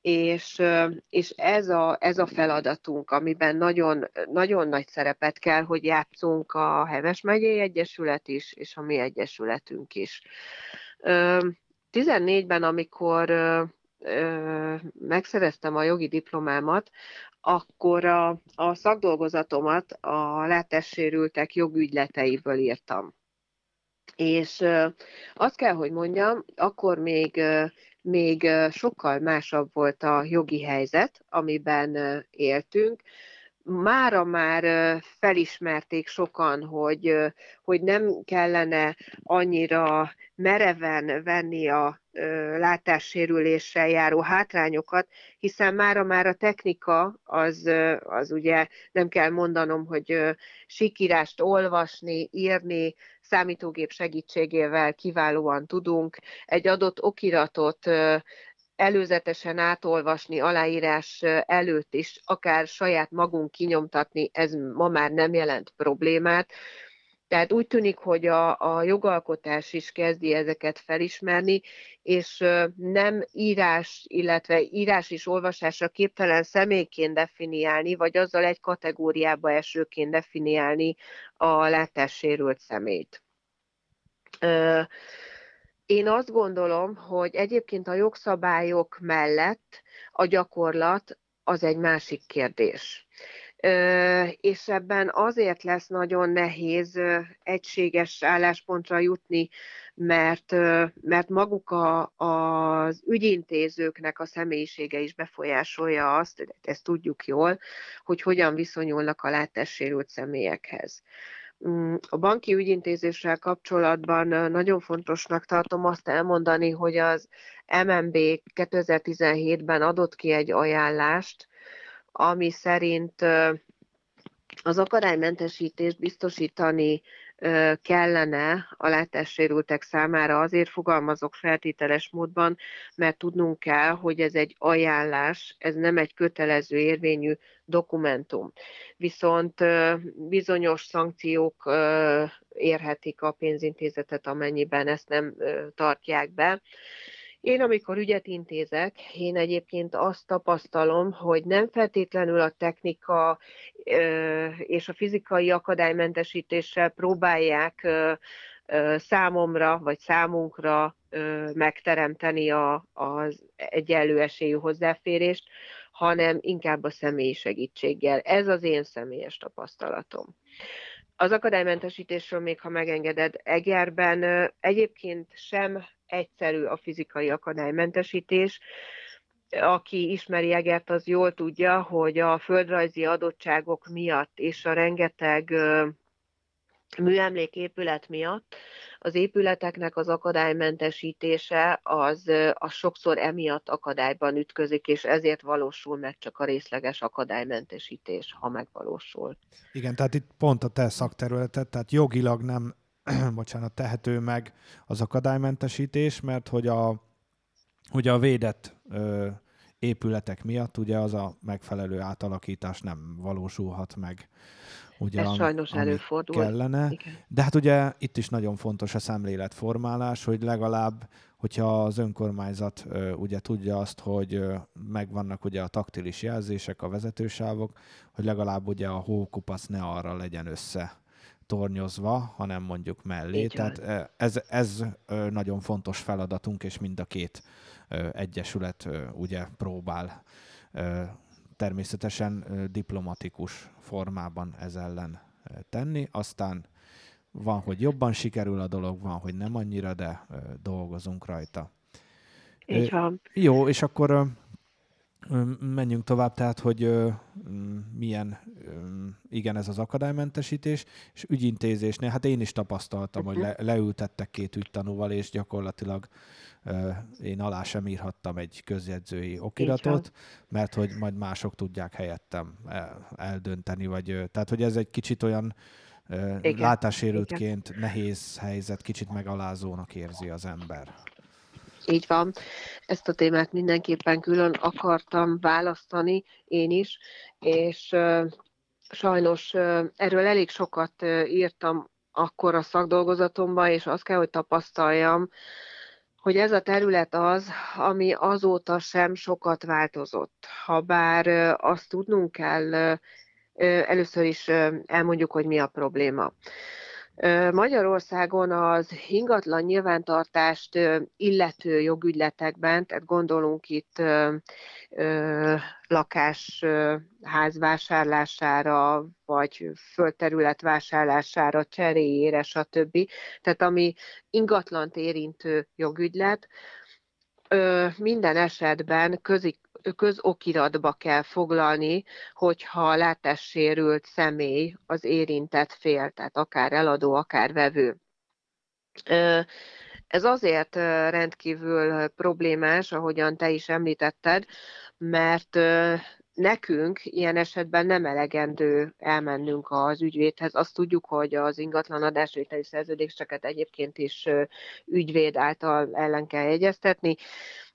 és, és ez, a, ez a feladatunk, amiben nagyon, nagyon nagy szerepet kell, hogy játszunk a Heves megyei Egyesület is, és a mi egyesületünk is. 14-ben, amikor megszereztem a jogi diplomámat, akkor a, a szakdolgozatomat a látássérültek jogügyleteiből írtam. És azt kell, hogy mondjam, akkor még, még sokkal másabb volt a jogi helyzet, amiben éltünk. Mára már felismerték sokan, hogy, hogy nem kellene annyira mereven venni a látássérüléssel járó hátrányokat, hiszen mára már a technika az, az ugye nem kell mondanom, hogy sikírást olvasni, írni, számítógép segítségével kiválóan tudunk. Egy adott okiratot előzetesen átolvasni aláírás előtt is, akár saját magunk kinyomtatni, ez ma már nem jelent problémát. Tehát úgy tűnik, hogy a, a jogalkotás is kezdi ezeket felismerni, és nem írás, illetve írás és olvasásra képtelen személyként definiálni, vagy azzal egy kategóriába esőként definiálni a látássérült szemét. Én azt gondolom, hogy egyébként a jogszabályok mellett a gyakorlat az egy másik kérdés. És ebben azért lesz nagyon nehéz egységes álláspontra jutni mert, mert maguk a, az ügyintézőknek a személyisége is befolyásolja azt, ezt tudjuk jól, hogy hogyan viszonyulnak a látássérült személyekhez. Mm, a banki ügyintézéssel kapcsolatban nagyon fontosnak tartom azt elmondani, hogy az MNB 2017-ben adott ki egy ajánlást, ami szerint az akadálymentesítést biztosítani kellene a látássérültek számára. Azért fogalmazok feltételes módban, mert tudnunk kell, hogy ez egy ajánlás, ez nem egy kötelező érvényű dokumentum. Viszont bizonyos szankciók érhetik a pénzintézetet, amennyiben ezt nem tartják be. Én, amikor ügyet intézek, én egyébként azt tapasztalom, hogy nem feltétlenül a technika és a fizikai akadálymentesítéssel próbálják számomra vagy számunkra megteremteni a, az egyenlő esélyű hozzáférést, hanem inkább a személyi segítséggel. Ez az én személyes tapasztalatom. Az akadálymentesítésről még, ha megengeded, Egerben egyébként sem egyszerű a fizikai akadálymentesítés. Aki ismeri Egert, az jól tudja, hogy a földrajzi adottságok miatt és a rengeteg műemléképület miatt az épületeknek az akadálymentesítése az, az sokszor emiatt akadályban ütközik, és ezért valósul meg csak a részleges akadálymentesítés, ha megvalósul. Igen, tehát itt pont a te szakterületet, tehát jogilag nem bocsánat, tehető meg az akadálymentesítés, mert hogy a, ugye a védett ö, épületek miatt ugye az a megfelelő átalakítás nem valósulhat meg. Ugye, Ez sajnos előfordul. Kellene. Igen. De hát ugye itt is nagyon fontos a szemléletformálás, hogy legalább, hogyha az önkormányzat ö, ugye tudja azt, hogy ö, megvannak ugye a taktilis jelzések, a vezetősávok, hogy legalább ugye a hókupasz ne arra legyen össze tornyozva, hanem mondjuk mellé. Így Tehát ez, ez nagyon fontos feladatunk, és mind a két egyesület ugye próbál természetesen diplomatikus formában ez ellen tenni. Aztán van, hogy jobban sikerül a dolog, van, hogy nem annyira, de dolgozunk rajta. Így van. Jó, és akkor menjünk tovább, tehát, hogy milyen, igen, ez az akadálymentesítés, és ügyintézésnél, hát én is tapasztaltam, hogy le, leültettek két ügytanúval, és gyakorlatilag én alá sem írhattam egy közjegyzői okiratot, mert hogy majd mások tudják helyettem eldönteni, vagy tehát, hogy ez egy kicsit olyan igen. látásérültként igen. nehéz helyzet, kicsit megalázónak érzi az ember. Így van. Ezt a témát mindenképpen külön akartam választani, én is, és sajnos erről elég sokat írtam akkor a szakdolgozatomban, és azt kell, hogy tapasztaljam, hogy ez a terület az, ami azóta sem sokat változott. Habár azt tudnunk kell, először is elmondjuk, hogy mi a probléma. Magyarországon az ingatlan nyilvántartást illető jogügyletekben, tehát gondolunk itt lakásház vásárlására, vagy földterület vásárlására, cseréjére, stb. Tehát ami ingatlant érintő jogügylet, minden esetben közik, közokiratba kell foglalni, hogyha látássérült személy az érintett fél, tehát akár eladó, akár vevő. Ez azért rendkívül problémás, ahogyan te is említetted, mert nekünk ilyen esetben nem elegendő elmennünk az ügyvédhez. Azt tudjuk, hogy az ingatlan adásvételi szerződéseket egyébként is ügyvéd által ellen kell jegyeztetni,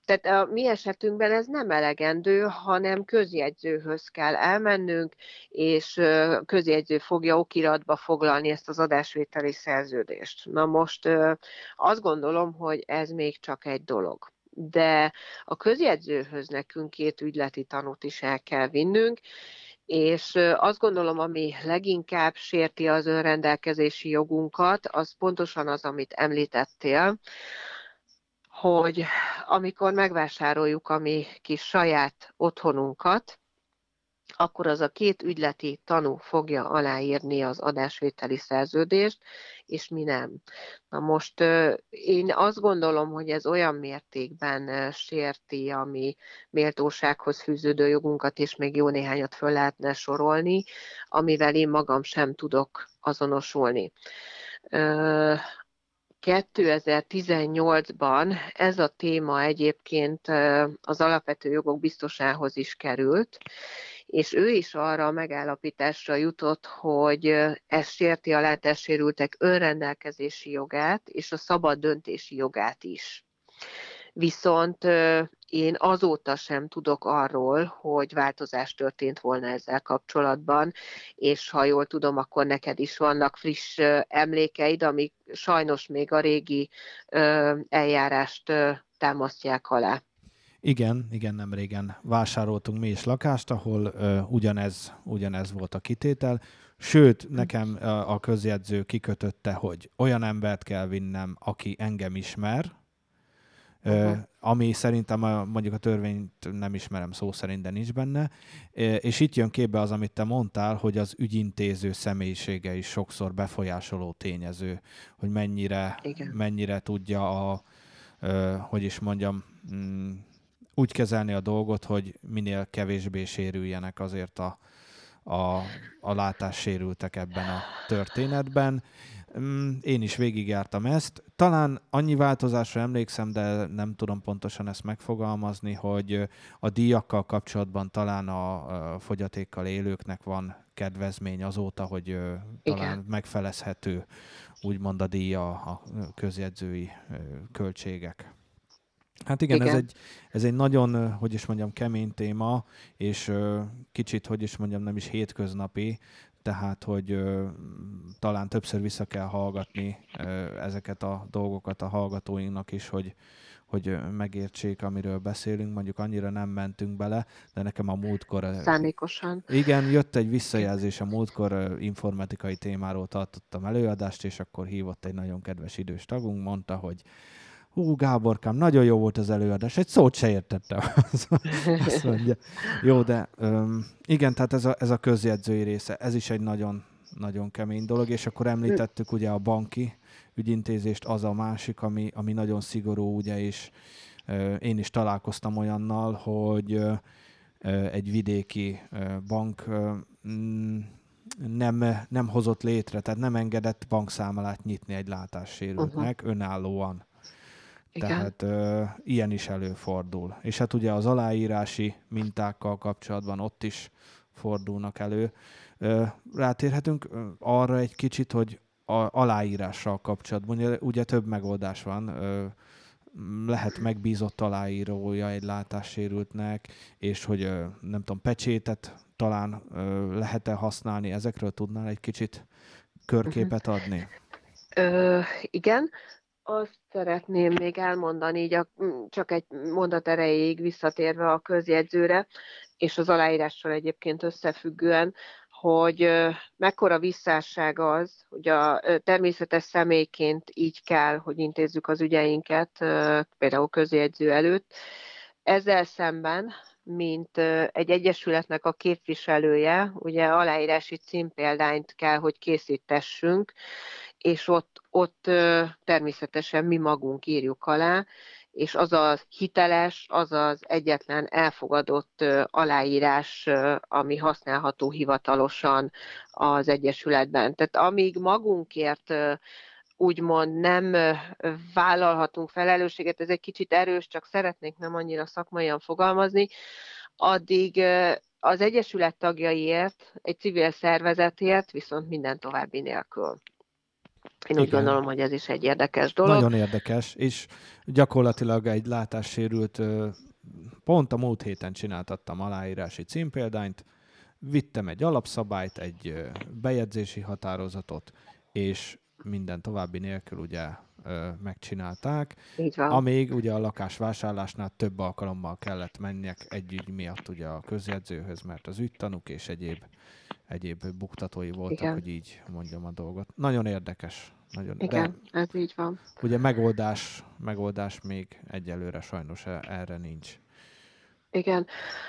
tehát a mi esetünkben ez nem elegendő, hanem közjegyzőhöz kell elmennünk, és közjegyző fogja okiratba foglalni ezt az adásvételi szerződést. Na most azt gondolom, hogy ez még csak egy dolog de a közjegyzőhöz nekünk két ügyleti tanút is el kell vinnünk, és azt gondolom, ami leginkább sérti az önrendelkezési jogunkat, az pontosan az, amit említettél, hogy amikor megvásároljuk a mi kis saját otthonunkat, akkor az a két ügyleti tanú fogja aláírni az adásvételi szerződést, és mi nem. Na most én azt gondolom, hogy ez olyan mértékben sérti a mi méltósághoz fűződő jogunkat, és még jó néhányat föl lehetne sorolni, amivel én magam sem tudok azonosulni. 2018-ban ez a téma egyébként az alapvető jogok biztosához is került, és ő is arra a megállapításra jutott, hogy ez sérti a látássérültek önrendelkezési jogát és a szabad döntési jogát is. Viszont én azóta sem tudok arról, hogy változás történt volna ezzel kapcsolatban, és ha jól tudom, akkor neked is vannak friss emlékeid, amik sajnos még a régi eljárást támasztják alá. Igen, igen, nem régen vásároltunk mi is lakást, ahol uh, ugyanez, ugyanez volt a kitétel. Sőt, nekem a közjegyző kikötötte, hogy olyan embert kell vinnem, aki engem ismer, Uh-huh. ami szerintem a, mondjuk a törvényt nem ismerem szó szerint, de nincs benne. És itt jön képbe az, amit te mondtál, hogy az ügyintéző személyisége is sokszor befolyásoló tényező, hogy mennyire, mennyire tudja a, hogy is mondjam, mm, úgy kezelni a dolgot, hogy minél kevésbé sérüljenek azért a, a, a látássérültek ebben a történetben. Mm, én is végigjártam ezt. Talán annyi változásra emlékszem, de nem tudom pontosan ezt megfogalmazni, hogy a díjakkal kapcsolatban talán a fogyatékkal élőknek van kedvezmény azóta, hogy talán Igen. megfelezhető úgymond a díja a közjegyzői költségek. Hát igen, igen. Ez, egy, ez egy nagyon, hogy is mondjam, kemény téma, és kicsit, hogy is mondjam, nem is hétköznapi, tehát, hogy ö, talán többször vissza kell hallgatni ö, ezeket a dolgokat a hallgatóinknak is, hogy, hogy megértsék, amiről beszélünk. Mondjuk annyira nem mentünk bele, de nekem a múltkor... Szándékosan. Igen, jött egy visszajelzés a múltkor informatikai témáról tartottam előadást, és akkor hívott egy nagyon kedves idős tagunk, mondta, hogy hú, Gáborkám, nagyon jó volt az előadás, egy szót se értettem. Azt mondja. Jó, de um, igen, tehát ez a, ez a közjegyzői része, ez is egy nagyon, nagyon kemény dolog, és akkor említettük ugye a banki ügyintézést, az a másik, ami, ami nagyon szigorú, ugye, és uh, én is találkoztam olyannal, hogy uh, egy vidéki uh, bank uh, nem, nem hozott létre, tehát nem engedett bankszámlát nyitni egy látássérültnek uh-huh. önállóan. Igen. Tehát ö, ilyen is előfordul. És hát ugye az aláírási mintákkal kapcsolatban ott is fordulnak elő. Ö, rátérhetünk arra egy kicsit, hogy a aláírással kapcsolatban ugye, ugye több megoldás van. Ö, lehet megbízott aláírója egy látássérültnek, és hogy ö, nem tudom, pecsétet talán ö, lehet-e használni, ezekről tudnál egy kicsit körképet adni? Ö, igen, azt szeretném még elmondani, így a, csak egy mondat erejéig visszatérve a közjegyzőre, és az aláírással egyébként összefüggően, hogy mekkora visszásság az, hogy a természetes személyként így kell, hogy intézzük az ügyeinket, például közjegyző előtt. Ezzel szemben, mint egy egyesületnek a képviselője, ugye aláírási címpéldányt kell, hogy készítessünk, és ott, ott természetesen mi magunk írjuk alá, és az a hiteles, az az egyetlen elfogadott aláírás, ami használható hivatalosan az Egyesületben. Tehát amíg magunkért úgymond nem vállalhatunk felelősséget, ez egy kicsit erős, csak szeretnék nem annyira szakmaian fogalmazni, addig az Egyesület tagjaiért, egy civil szervezetért viszont minden további nélkül. Én úgy gondolom, hogy ez is egy érdekes dolog. Nagyon érdekes, és gyakorlatilag egy látássérült, pont a múlt héten csináltattam aláírási címpéldányt, vittem egy alapszabályt, egy bejegyzési határozatot, és minden további nélkül ugye megcsinálták. Így van. Amíg ugye a lakásvásárlásnál több alkalommal kellett menjek egy ügy miatt ugye a közjegyzőhöz, mert az ügytanuk és egyéb egyéb buktatói voltak, Igen. hogy így mondjam a dolgot. Nagyon érdekes. Nagyon, Igen, de ez így van. Ugye megoldás, megoldás még egyelőre sajnos e- erre nincs. Igen.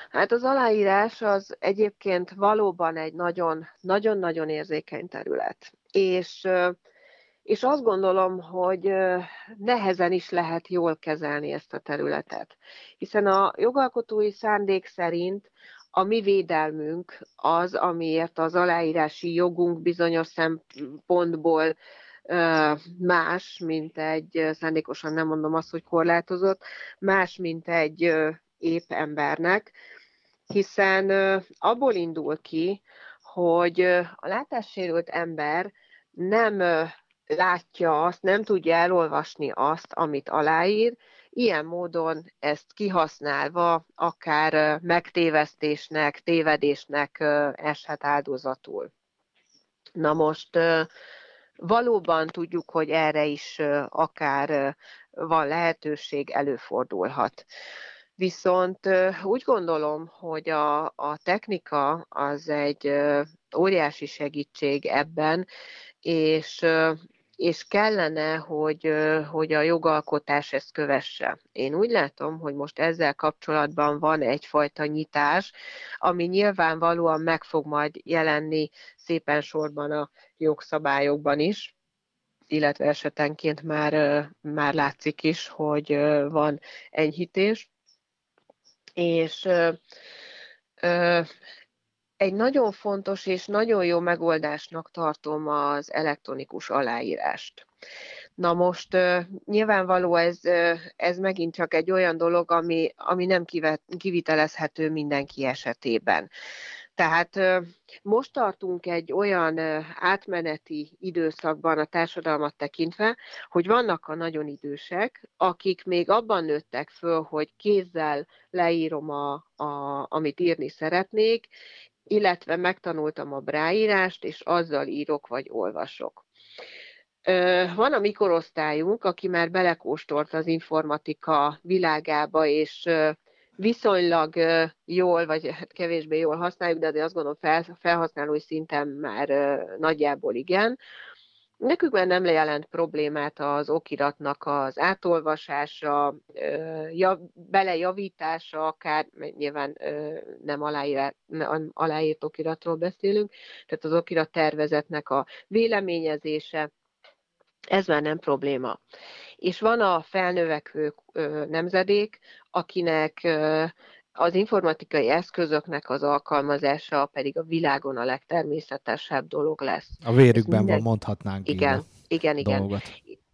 Hát az aláírás az egyébként valóban egy nagyon-nagyon érzékeny terület. És, és azt gondolom, hogy nehezen is lehet jól kezelni ezt a területet. Hiszen a jogalkotói szándék szerint a mi védelmünk az, amiért az aláírási jogunk bizonyos szempontból más, mint egy, szándékosan nem mondom azt, hogy korlátozott, más, mint egy épp embernek, hiszen abból indul ki, hogy a látássérült ember nem látja azt, nem tudja elolvasni azt, amit aláír, ilyen módon ezt kihasználva akár megtévesztésnek, tévedésnek eshet áldozatul. Na most valóban tudjuk, hogy erre is akár van lehetőség, előfordulhat. Viszont úgy gondolom, hogy a, a technika az egy óriási segítség ebben, és és kellene, hogy, hogy a jogalkotás ezt kövesse. Én úgy látom, hogy most ezzel kapcsolatban van egyfajta nyitás, ami nyilvánvalóan meg fog majd jelenni szépen sorban a jogszabályokban is, illetve esetenként már, már látszik is, hogy van enyhítés. És egy nagyon fontos és nagyon jó megoldásnak tartom az elektronikus aláírást. Na most nyilvánvaló ez, ez megint csak egy olyan dolog, ami, ami nem kivitelezhető mindenki esetében. Tehát most tartunk egy olyan átmeneti időszakban a társadalmat tekintve, hogy vannak a nagyon idősek, akik még abban nőttek föl, hogy kézzel leírom, a, a, amit írni szeretnék, illetve megtanultam a bráírást, és azzal írok vagy olvasok. Van a mikorosztályunk, aki már belekóstolt az informatika világába, és viszonylag jól, vagy hát kevésbé jól használjuk, de azért azt gondolom felhasználói szinten már nagyjából igen. Nekünk már nem jelent problémát az okiratnak az átolvasása, belejavítása, akár nyilván nem aláírt, aláírt okiratról beszélünk, tehát az okirat tervezetnek a véleményezése, ez már nem probléma. És van a felnövekvő nemzedék, akinek az informatikai eszközöknek az alkalmazása pedig a világon a legtermészetesebb dolog lesz. A vérükben minden... van, mondhatnánk Igen, igen, igen. Dolgot.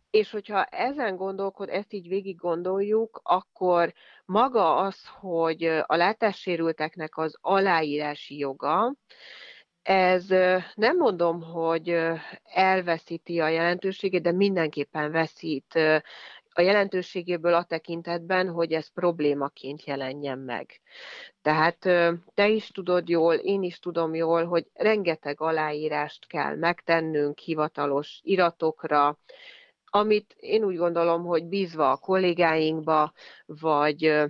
És hogyha ezen gondolkod, ezt így végig gondoljuk, akkor maga az, hogy a látássérülteknek az aláírási joga, ez nem mondom, hogy elveszíti a jelentőségét, de mindenképpen veszít a jelentőségéből a tekintetben, hogy ez problémaként jelenjen meg. Tehát te is tudod jól, én is tudom jól, hogy rengeteg aláírást kell megtennünk hivatalos iratokra, amit én úgy gondolom, hogy bízva a kollégáinkba, vagy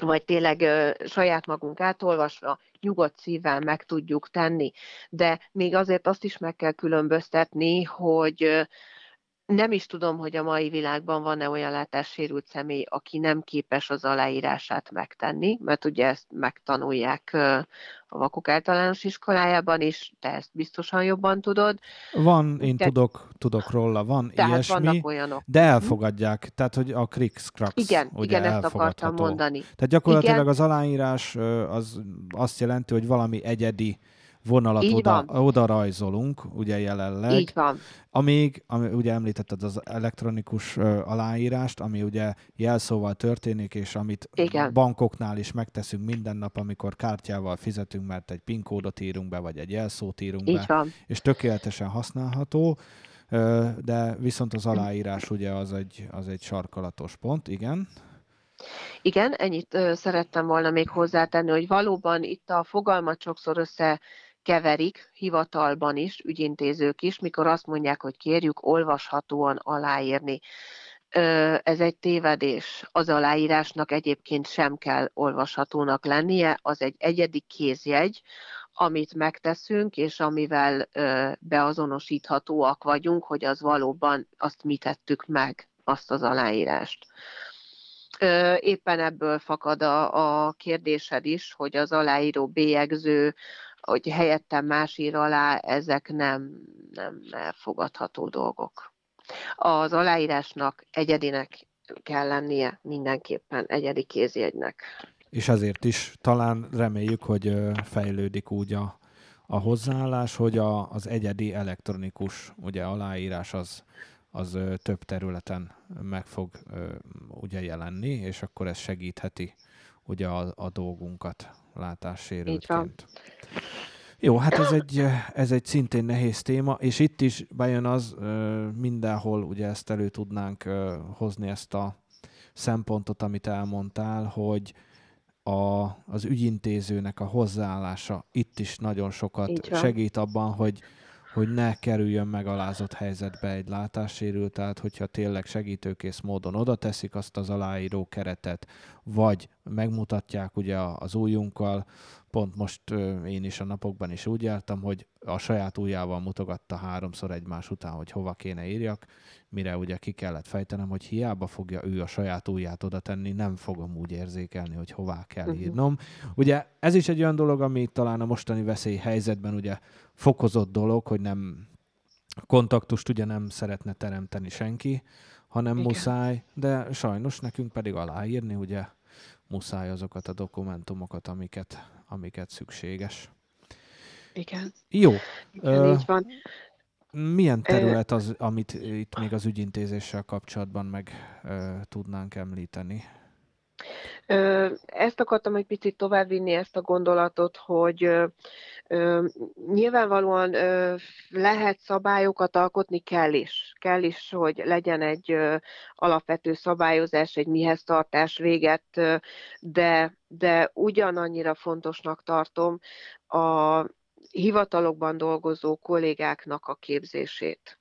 vagy tényleg saját magunk átolvasva, nyugodt szívvel meg tudjuk tenni. De még azért azt is meg kell különböztetni, hogy nem is tudom, hogy a mai világban van-e olyan látássérült személy, aki nem képes az aláírását megtenni, mert ugye ezt megtanulják a vakok általános iskolájában is, te ezt biztosan jobban tudod. Van, én de, tudok, tudok róla, van tehát ilyesmi, vannak olyanok. de mhm. elfogadják, tehát hogy a Krix Krax Igen, ugye igen, ezt akartam mondani. Tehát gyakorlatilag igen. az aláírás az azt jelenti, hogy valami egyedi vonalat oda, oda rajzolunk, ugye jelenleg. Így van. Amíg, ami, ugye említetted az elektronikus uh, aláírást, ami ugye jelszóval történik, és amit Igen. bankoknál is megteszünk minden nap, amikor kártyával fizetünk, mert egy PIN kódot írunk be, vagy egy jelszót írunk Így be, van. és tökéletesen használható, de viszont az aláírás ugye az egy, az egy sarkalatos pont, igen. Igen, ennyit szerettem volna még hozzátenni, hogy valóban itt a fogalmat sokszor össze keverik hivatalban is, ügyintézők is, mikor azt mondják, hogy kérjük olvashatóan aláírni. Ez egy tévedés. Az aláírásnak egyébként sem kell olvashatónak lennie, az egy egyedi kézjegy, amit megteszünk, és amivel beazonosíthatóak vagyunk, hogy az valóban azt mi tettük meg, azt az aláírást. Éppen ebből fakad a, a kérdésed is, hogy az aláíró bélyegző, hogy helyettem más ír alá, ezek nem, nem elfogadható dolgok. Az aláírásnak egyedinek kell lennie mindenképpen egyedi kézjegynek. És ezért is talán reméljük, hogy fejlődik úgy a, a hozzáállás, hogy a, az egyedi elektronikus ugye aláírás az, az több területen meg fog ugye jelenni, és akkor ez segítheti ugye a, a dolgunkat látássérültként. Jó, hát ez egy, ez egy szintén nehéz téma, és itt is bejön az, mindenhol ugye ezt elő tudnánk hozni ezt a szempontot, amit elmondtál, hogy a, az ügyintézőnek a hozzáállása itt is nagyon sokat segít abban, hogy hogy ne kerüljön megalázott helyzetbe egy látássérült, tehát hogyha tényleg segítőkész módon oda teszik azt az aláíró keretet, vagy megmutatják ugye az újunkkal, pont most én is a napokban is úgy jártam, hogy a saját ujjával mutogatta háromszor egymás után, hogy hova kéne írjak, mire ugye ki kellett fejtenem, hogy hiába fogja ő a saját ujját oda tenni, nem fogom úgy érzékelni, hogy hová kell uh-huh. írnom. Ugye ez is egy olyan dolog, ami talán a mostani veszély helyzetben ugye fokozott dolog, hogy nem kontaktust ugye nem szeretne teremteni senki, hanem Igen. muszáj, de sajnos nekünk pedig aláírni ugye muszáj azokat a dokumentumokat, amiket, amiket szükséges. Igen. Jó. Igen, uh, így van. Milyen terület az, amit itt még az ügyintézéssel kapcsolatban meg uh, tudnánk említeni? Ezt akartam egy picit továbbvinni, ezt a gondolatot, hogy nyilvánvalóan lehet szabályokat alkotni, kell is. Kell is, hogy legyen egy alapvető szabályozás, egy mihez tartás véget, de, de ugyanannyira fontosnak tartom a hivatalokban dolgozó kollégáknak a képzését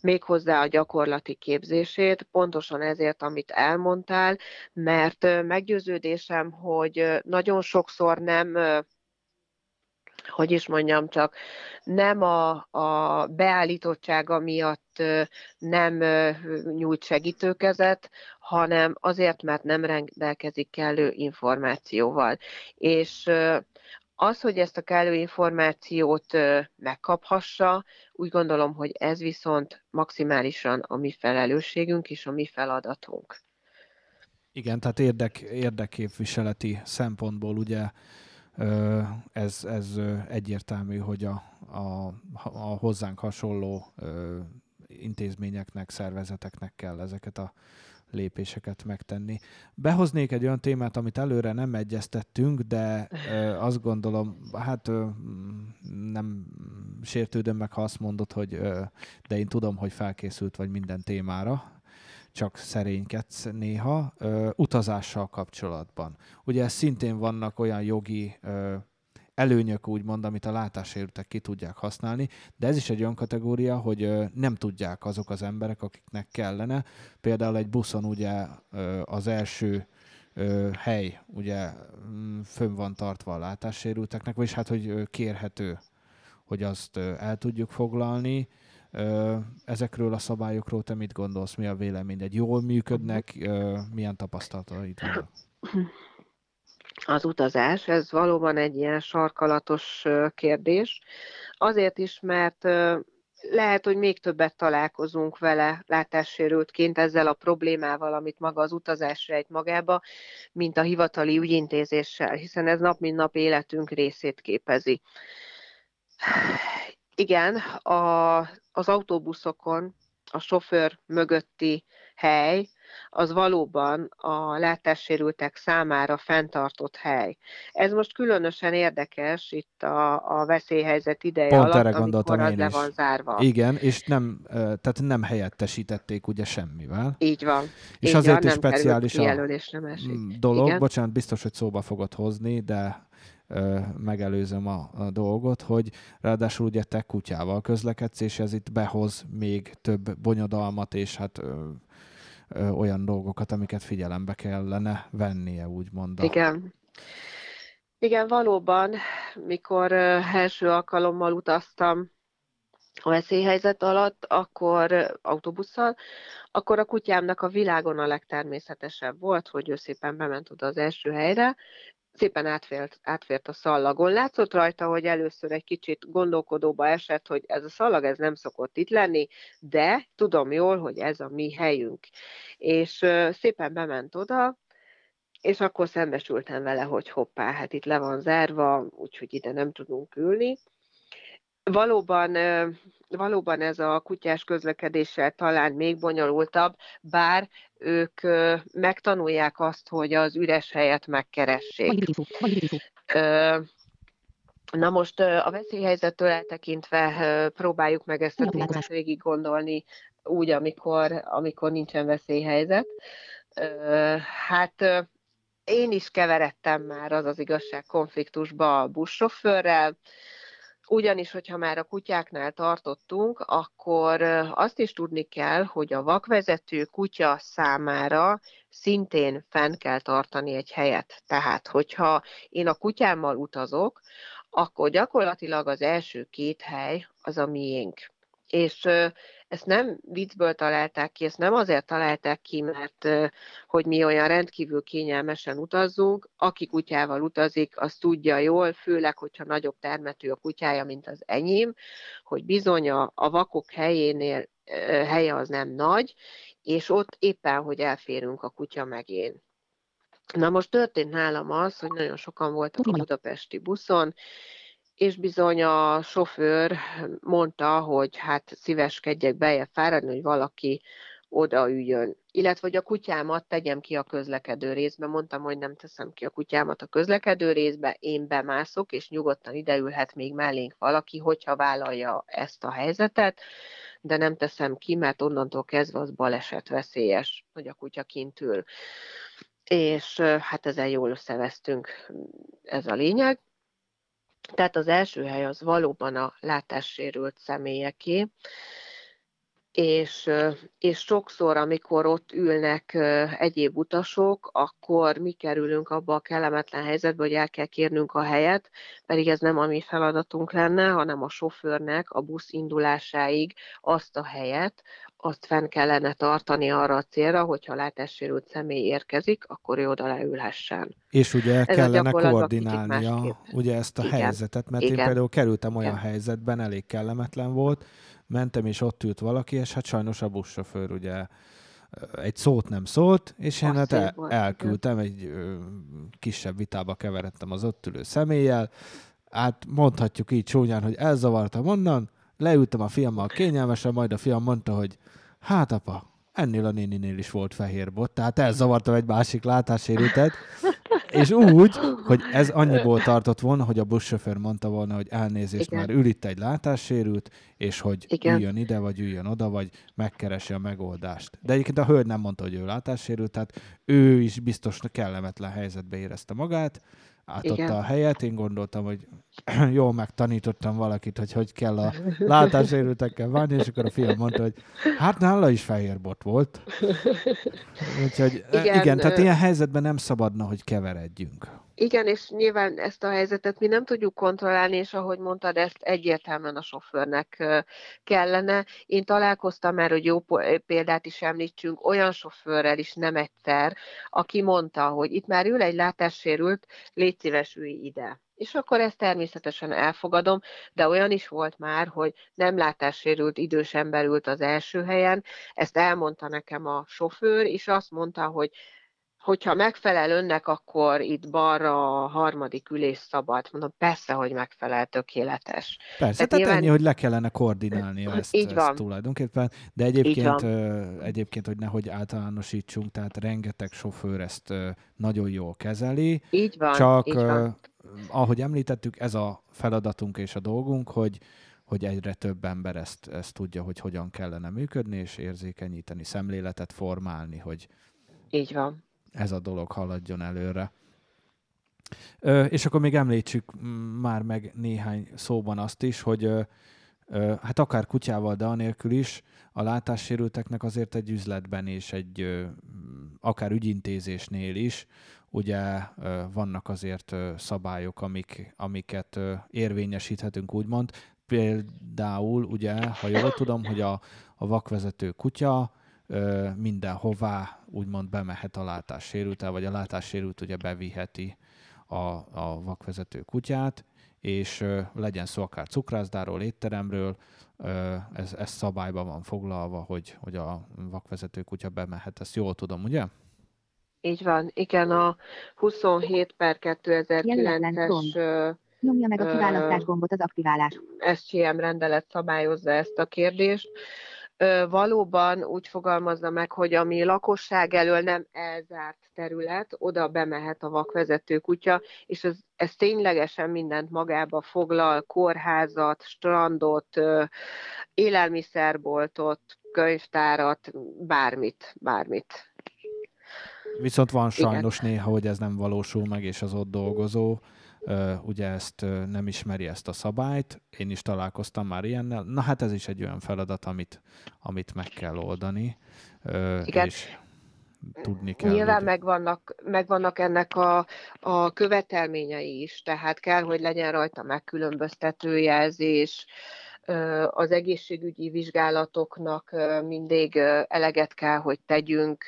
méghozzá a gyakorlati képzését, pontosan ezért, amit elmondtál, mert meggyőződésem, hogy nagyon sokszor nem hogy is mondjam csak, nem a, a beállítottsága miatt nem nyújt segítőkezet, hanem azért, mert nem rendelkezik kellő információval. És az, hogy ezt a kellő információt megkaphassa, úgy gondolom, hogy ez viszont maximálisan a mi felelősségünk és a mi feladatunk. Igen, tehát érdek, érdekképviseleti szempontból ugye ez, ez egyértelmű, hogy a, a, a hozzánk hasonló intézményeknek, szervezeteknek kell ezeket a lépéseket megtenni. Behoznék egy olyan témát, amit előre nem egyeztettünk, de ö, azt gondolom, hát nem sértődöm meg, ha azt mondod, hogy de én tudom, hogy felkészült vagy minden témára, csak szerénykedsz néha, ö, utazással kapcsolatban. Ugye szintén vannak olyan jogi ö, előnyök, úgymond, amit a látássérültek ki tudják használni, de ez is egy olyan kategória, hogy nem tudják azok az emberek, akiknek kellene. Például egy buszon ugye az első hely ugye mm, fönn van tartva a látássérülteknek, vagyis hát, hogy kérhető, hogy azt el tudjuk foglalni. Ezekről a szabályokról te mit gondolsz, mi a vélemény? Egy jól működnek, milyen tapasztalataid vannak? az utazás. Ez valóban egy ilyen sarkalatos kérdés. Azért is, mert lehet, hogy még többet találkozunk vele látássérültként ezzel a problémával, amit maga az utazás rejt magába, mint a hivatali ügyintézéssel, hiszen ez nap mint nap életünk részét képezi. Igen, a, az autóbuszokon a sofőr mögötti hely az valóban a látássérültek számára fenntartott hely. Ez most különösen érdekes itt a, a veszélyhelyzet ideje Pont alatt, erre gondoltam amikor én is. le van zárva. Igen, és nem, tehát nem helyettesítették ugye semmivel. Így van. És Így azért van, is speciális a nem esik. Dolog, Igen? bocsánat, biztos, hogy szóba fogod hozni, de megelőzöm a, a dolgot, hogy ráadásul ugye te kutyával közlekedsz, és ez itt behoz még több bonyodalmat, és hát ö, ö, olyan dolgokat, amiket figyelembe kellene vennie, úgymond. Igen. Igen, valóban, mikor első alkalommal utaztam a veszélyhelyzet alatt, akkor autóbusszal, akkor a kutyámnak a világon a legtermészetesebb volt, hogy ő szépen bement oda az első helyre, szépen átfért, átfért a szallagon. Látszott rajta, hogy először egy kicsit gondolkodóba esett, hogy ez a szallag ez nem szokott itt lenni, de tudom jól, hogy ez a mi helyünk. És szépen bement oda, és akkor szembesültem vele, hogy hoppá, hát itt le van zárva, úgyhogy ide nem tudunk ülni. Valóban, valóban ez a kutyás közlekedéssel talán még bonyolultabb, bár ők megtanulják azt, hogy az üres helyet megkeressék. Na most a veszélyhelyzettől eltekintve próbáljuk meg ezt a témát végig gondolni úgy, amikor, amikor nincsen veszélyhelyzet. Hát én is keveredtem már az az igazság konfliktusba a buszsofőrrel, ugyanis, hogyha már a kutyáknál tartottunk, akkor azt is tudni kell, hogy a vakvezető kutya számára szintén fenn kell tartani egy helyet. Tehát, hogyha én a kutyámmal utazok, akkor gyakorlatilag az első két hely az a miénk. És ezt nem viccből találták ki, ezt nem azért találták ki, mert hogy mi olyan rendkívül kényelmesen utazzunk. Aki kutyával utazik, az tudja jól, főleg, hogyha nagyobb termetű a kutyája, mint az enyém, hogy bizony a, a vakok helyénél helye az nem nagy, és ott éppen, hogy elférünk a kutya megén. Na most történt nálam az, hogy nagyon sokan voltak a budapesti buszon, és bizony a sofőr mondta, hogy hát szíveskedjek beje fáradni, hogy valaki odaüljön. Illetve, hogy a kutyámat tegyem ki a közlekedő részbe. Mondtam, hogy nem teszem ki a kutyámat a közlekedő részbe, én bemászok, és nyugodtan ideülhet még mellénk valaki, hogyha vállalja ezt a helyzetet, de nem teszem ki, mert onnantól kezdve az baleset veszélyes, hogy a kutya kint ül. És hát ezzel jól összevesztünk, ez a lényeg. Tehát az első hely az valóban a látássérült személyeké, és, és sokszor, amikor ott ülnek egyéb utasok, akkor mi kerülünk abba a kellemetlen helyzetbe, hogy el kell kérnünk a helyet, pedig ez nem a mi feladatunk lenne, hanem a sofőrnek a busz indulásáig azt a helyet, azt fenn kellene tartani arra a célra, hogyha látássérült személy érkezik, akkor ő oda leülhessen. És ugye Ez kellene koordinálnia ugye ezt a Igen. helyzetet, mert Igen. én például kerültem olyan Igen. helyzetben, elég kellemetlen volt, mentem és ott ült valaki, és hát sajnos a buszsofőr ugye egy szót nem szólt, és én hát el, elküldtem, egy ö, kisebb vitába keveredtem az ott ülő személlyel, hát mondhatjuk így csúnyán, hogy elzavartam onnan, leültem a fiammal kényelmesen, majd a fiam mondta, hogy hát apa, ennél a néninél is volt fehér bot, tehát elzavartam egy másik látássérültet, és úgy, hogy ez annyiból tartott volna, hogy a buszsofőr mondta volna, hogy elnézést, Igen. már ül itt egy látássérült, és hogy Igen. üljön ide, vagy üljön oda, vagy megkeresi a megoldást. De egyébként a hölgy nem mondta, hogy ő látássérült, tehát ő is biztos kellemetlen helyzetbe érezte magát, átadta Igen. a helyet, én gondoltam, hogy jól megtanítottam valakit, hogy hogy kell a látásérültekkel válni, és akkor a fiam mondta, hogy hát nála is fehér bot volt. Úgyhogy igen, igen tehát ilyen helyzetben nem szabadna, hogy keveredjünk. Igen, és nyilván ezt a helyzetet mi nem tudjuk kontrollálni, és ahogy mondtad, ezt egyértelműen a sofőrnek kellene. Én találkoztam már, hogy jó példát is említsünk, olyan sofőrrel is nem egyszer, aki mondta, hogy itt már ül egy látássérült, légy szíves, ülj ide. És akkor ezt természetesen elfogadom, de olyan is volt már, hogy nem látássérült idős ember ült az első helyen, ezt elmondta nekem a sofőr, és azt mondta, hogy hogyha megfelel önnek, akkor itt balra a harmadik ülés szabad. Mondom, persze, hogy megfelel, tökéletes. Persze, tehát, tehát nyilván... ennyi, hogy le kellene koordinálni ezt, így van. ezt tulajdonképpen. De egyébként, egyébként, hogy nehogy általánosítsunk, tehát rengeteg sofőr ezt nagyon jól kezeli. Így van, Csak, így van. ahogy említettük, ez a feladatunk és a dolgunk, hogy hogy egyre több ember ezt, ezt tudja, hogy hogyan kellene működni, és érzékenyíteni, szemléletet formálni, hogy így van ez a dolog haladjon előre. Ö, és akkor még említsük már meg néhány szóban azt is, hogy ö, ö, hát akár kutyával, de anélkül is a látássérülteknek azért egy üzletben és egy ö, akár ügyintézésnél is ugye vannak azért szabályok, amik, amiket érvényesíthetünk, úgymond. például, ugye, ha jól tudom, hogy a, a vakvezető kutya ö, mindenhová úgymond bemehet a látássérült, vagy a látássérült ugye beviheti a, a vakvezető kutyát, és ö, legyen szó akár cukrászdáról, étteremről, ö, ez, ez szabályban van foglalva, hogy, hogy a vakvezető kutya bemehet, ezt jól tudom, ugye? Így van, igen, a 27 per 2009-es Nyomja meg a kiválasztás gombot az aktiválás. SCM rendelet szabályozza ezt a kérdést. Valóban úgy fogalmazza meg, hogy ami lakosság elől nem elzárt terület, oda bemehet a vakvezető kutya, és ez, ez ténylegesen mindent magába foglal, kórházat, strandot, élelmiszerboltot, könyvtárat, bármit, bármit. Viszont van sajnos néha, hogy ez nem valósul meg, és az ott dolgozó ugye ezt nem ismeri ezt a szabályt. Én is találkoztam már ilyennel. Na hát ez is egy olyan feladat, amit, amit meg kell oldani, Igen. és tudni kell. Nyilván megvannak, megvannak ennek a, a követelményei is, tehát kell, hogy legyen rajta megkülönböztető jelzés, az egészségügyi vizsgálatoknak mindig eleget kell, hogy tegyünk,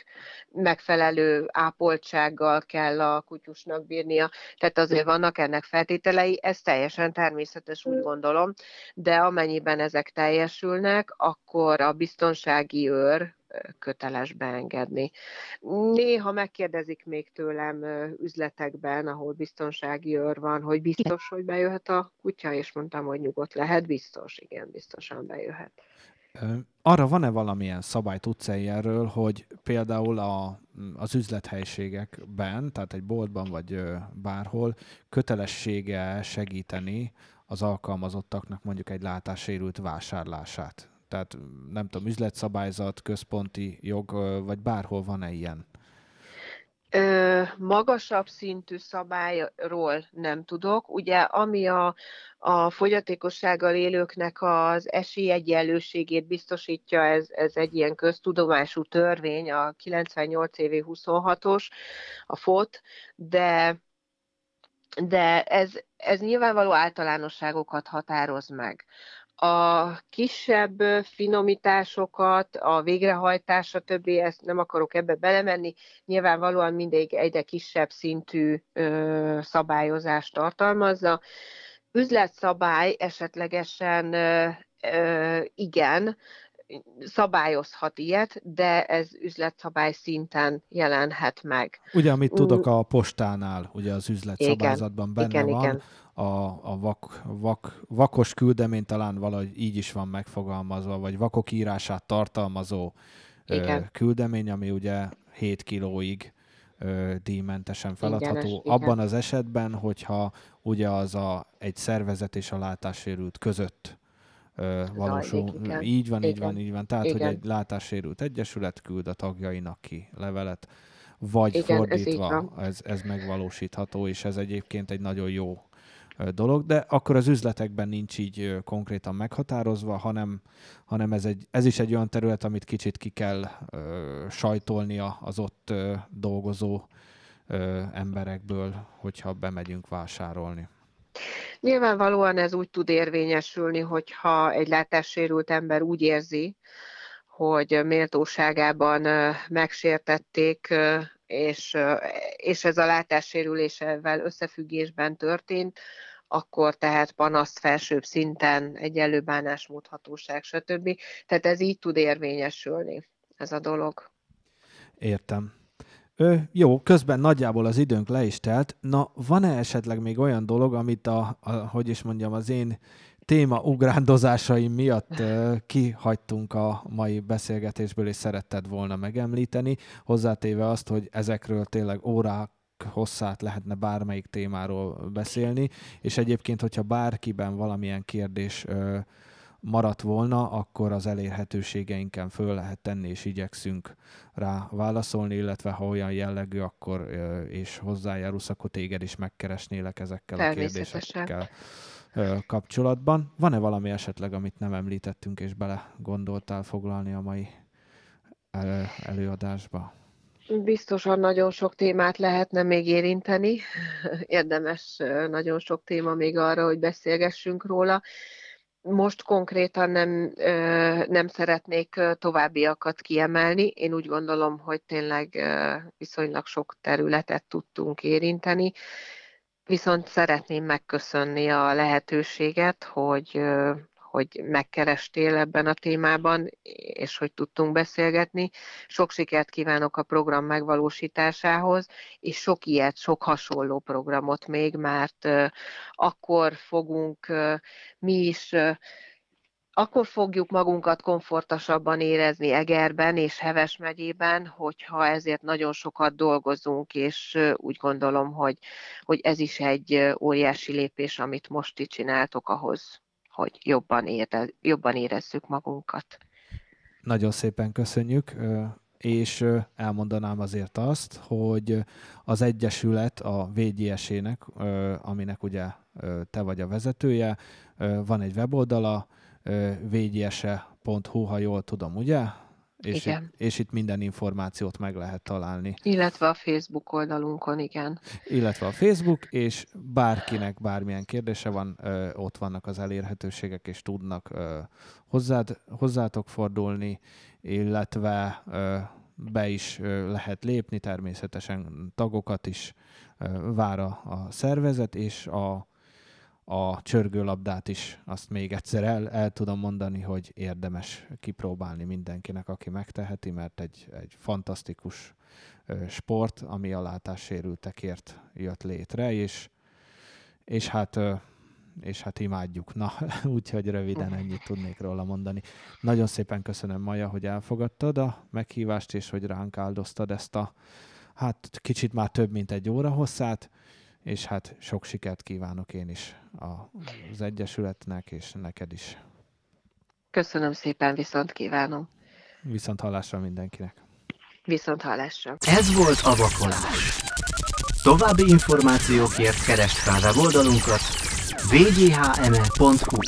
megfelelő ápoltsággal kell a kutyusnak bírnia, tehát azért vannak ennek feltételei, ez teljesen természetes, úgy gondolom, de amennyiben ezek teljesülnek, akkor a biztonsági őr köteles beengedni. Néha megkérdezik még tőlem üzletekben, ahol biztonsági őr van, hogy biztos, hogy bejöhet a kutya, és mondtam, hogy nyugodt lehet, biztos, igen, biztosan bejöhet. Arra van-e valamilyen szabály, tudsz -e ilyenről, hogy például a, az üzlethelységekben, tehát egy boltban vagy bárhol kötelessége segíteni az alkalmazottaknak mondjuk egy látássérült vásárlását? Tehát nem tudom, üzletszabályzat, központi jog, vagy bárhol van-e ilyen? Ö, magasabb szintű szabályról nem tudok. Ugye, ami a, a fogyatékossággal élőknek az esélyegyenlőségét biztosítja, ez, ez egy ilyen köztudomású törvény, a 98 évi 26-os, a FOT, de de ez, ez nyilvánvaló általánosságokat határoz meg. A kisebb finomításokat, a végrehajtás, stb. ezt nem akarok ebbe belemenni, nyilvánvalóan mindig egyre kisebb szintű ö, szabályozást tartalmazza. Üzletszabály esetlegesen ö, ö, igen, szabályozhat ilyet, de ez üzletszabály szinten jelenhet meg. Ugye, amit tudok a postánál, ugye az üzletszabályzatban benne igen, van, igen. A, a vak, vak, vakos küldemény talán valahogy így is van megfogalmazva, vagy vakok írását tartalmazó ö, Igen. küldemény, ami ugye 7 kilóig ö, díjmentesen feladható. Ingyenes, igen. Abban az esetben, hogyha ugye az a, egy szervezet és a látássérült között ö, valósul. igen. Így van, így Igen. van, így van. Tehát, hogy Igen. egy látássérült egyesület küld a tagjainak ki levelet, vagy Igen, ez így fordítva, van. ez, ez megvalósítható, és ez egyébként egy nagyon jó dolog, de akkor az üzletekben nincs így konkrétan meghatározva, hanem, hanem ez, egy, ez is egy olyan terület, amit kicsit ki kell ö, sajtolnia az ott ö, dolgozó ö, emberekből, hogyha bemegyünk vásárolni. Nyilvánvalóan ez úgy tud érvényesülni, hogyha egy látássérült ember úgy érzi, hogy méltóságában megsértették, és, és ez a látássérülésevel összefüggésben történt, akkor tehát panaszt felsőbb szinten, egyenlő bánásmódhatóság, stb. Tehát ez így tud érvényesülni, ez a dolog. Értem. Ö, jó, közben nagyjából az időnk le is telt. Na, van-e esetleg még olyan dolog, amit a, a hogy is mondjam, az én téma ugrándozásaim miatt ö, kihagytunk a mai beszélgetésből, és szeretted volna megemlíteni, hozzátéve azt, hogy ezekről tényleg órák hosszát lehetne bármelyik témáról beszélni, és egyébként, hogyha bárkiben valamilyen kérdés ö, maradt volna, akkor az elérhetőségeinken föl lehet tenni, és igyekszünk rá válaszolni, illetve ha olyan jellegű, akkor ö, és hozzájárulsz, akkor téged is megkeresnélek ezekkel a kérdésekkel ö, kapcsolatban. Van-e valami esetleg, amit nem említettünk, és bele gondoltál foglalni a mai ö, előadásba? Biztosan nagyon sok témát lehetne még érinteni. Érdemes nagyon sok téma még arra, hogy beszélgessünk róla. most konkrétan nem, nem szeretnék továbbiakat kiemelni. Én úgy gondolom, hogy tényleg viszonylag sok területet tudtunk érinteni, viszont szeretném megköszönni a lehetőséget, hogy, hogy megkerestél ebben a témában, és hogy tudtunk beszélgetni. Sok sikert kívánok a program megvalósításához, és sok ilyet, sok hasonló programot még, mert akkor fogunk mi is akkor fogjuk magunkat komfortosabban érezni Egerben és Heves megyében, hogyha ezért nagyon sokat dolgozunk, és úgy gondolom, hogy, hogy ez is egy óriási lépés, amit most itt csináltok ahhoz, hogy jobban, ére, jobban érezzük magunkat. Nagyon szépen köszönjük, és elmondanám azért azt, hogy az Egyesület a VGS-ének, aminek ugye te vagy a vezetője, van egy weboldala, vgyese.hu, ha jól tudom, ugye? És, igen. Itt, és itt minden információt meg lehet találni. Illetve a Facebook oldalunkon, igen. Illetve a Facebook, és bárkinek bármilyen kérdése van, ö, ott vannak az elérhetőségek, és tudnak ö, hozzád, hozzátok fordulni, illetve ö, be is ö, lehet lépni, természetesen tagokat is ö, vár a, a szervezet, és a a csörgőlabdát is, azt még egyszer el, el tudom mondani, hogy érdemes kipróbálni mindenkinek, aki megteheti, mert egy, egy fantasztikus sport, ami a látássérültekért jött létre, és, és hát és hát imádjuk. Na, úgyhogy röviden ennyit tudnék róla mondani. Nagyon szépen köszönöm, Maja, hogy elfogadtad a meghívást, és hogy ránk áldoztad ezt a, hát kicsit már több, mint egy óra hosszát és hát sok sikert kívánok én is az Egyesületnek, és neked is. Köszönöm szépen, viszont kívánom. Viszont hallásra mindenkinek. Viszont hallásra. Ez volt a vakolás. További információkért keresd fel weboldalunkat wghme.hu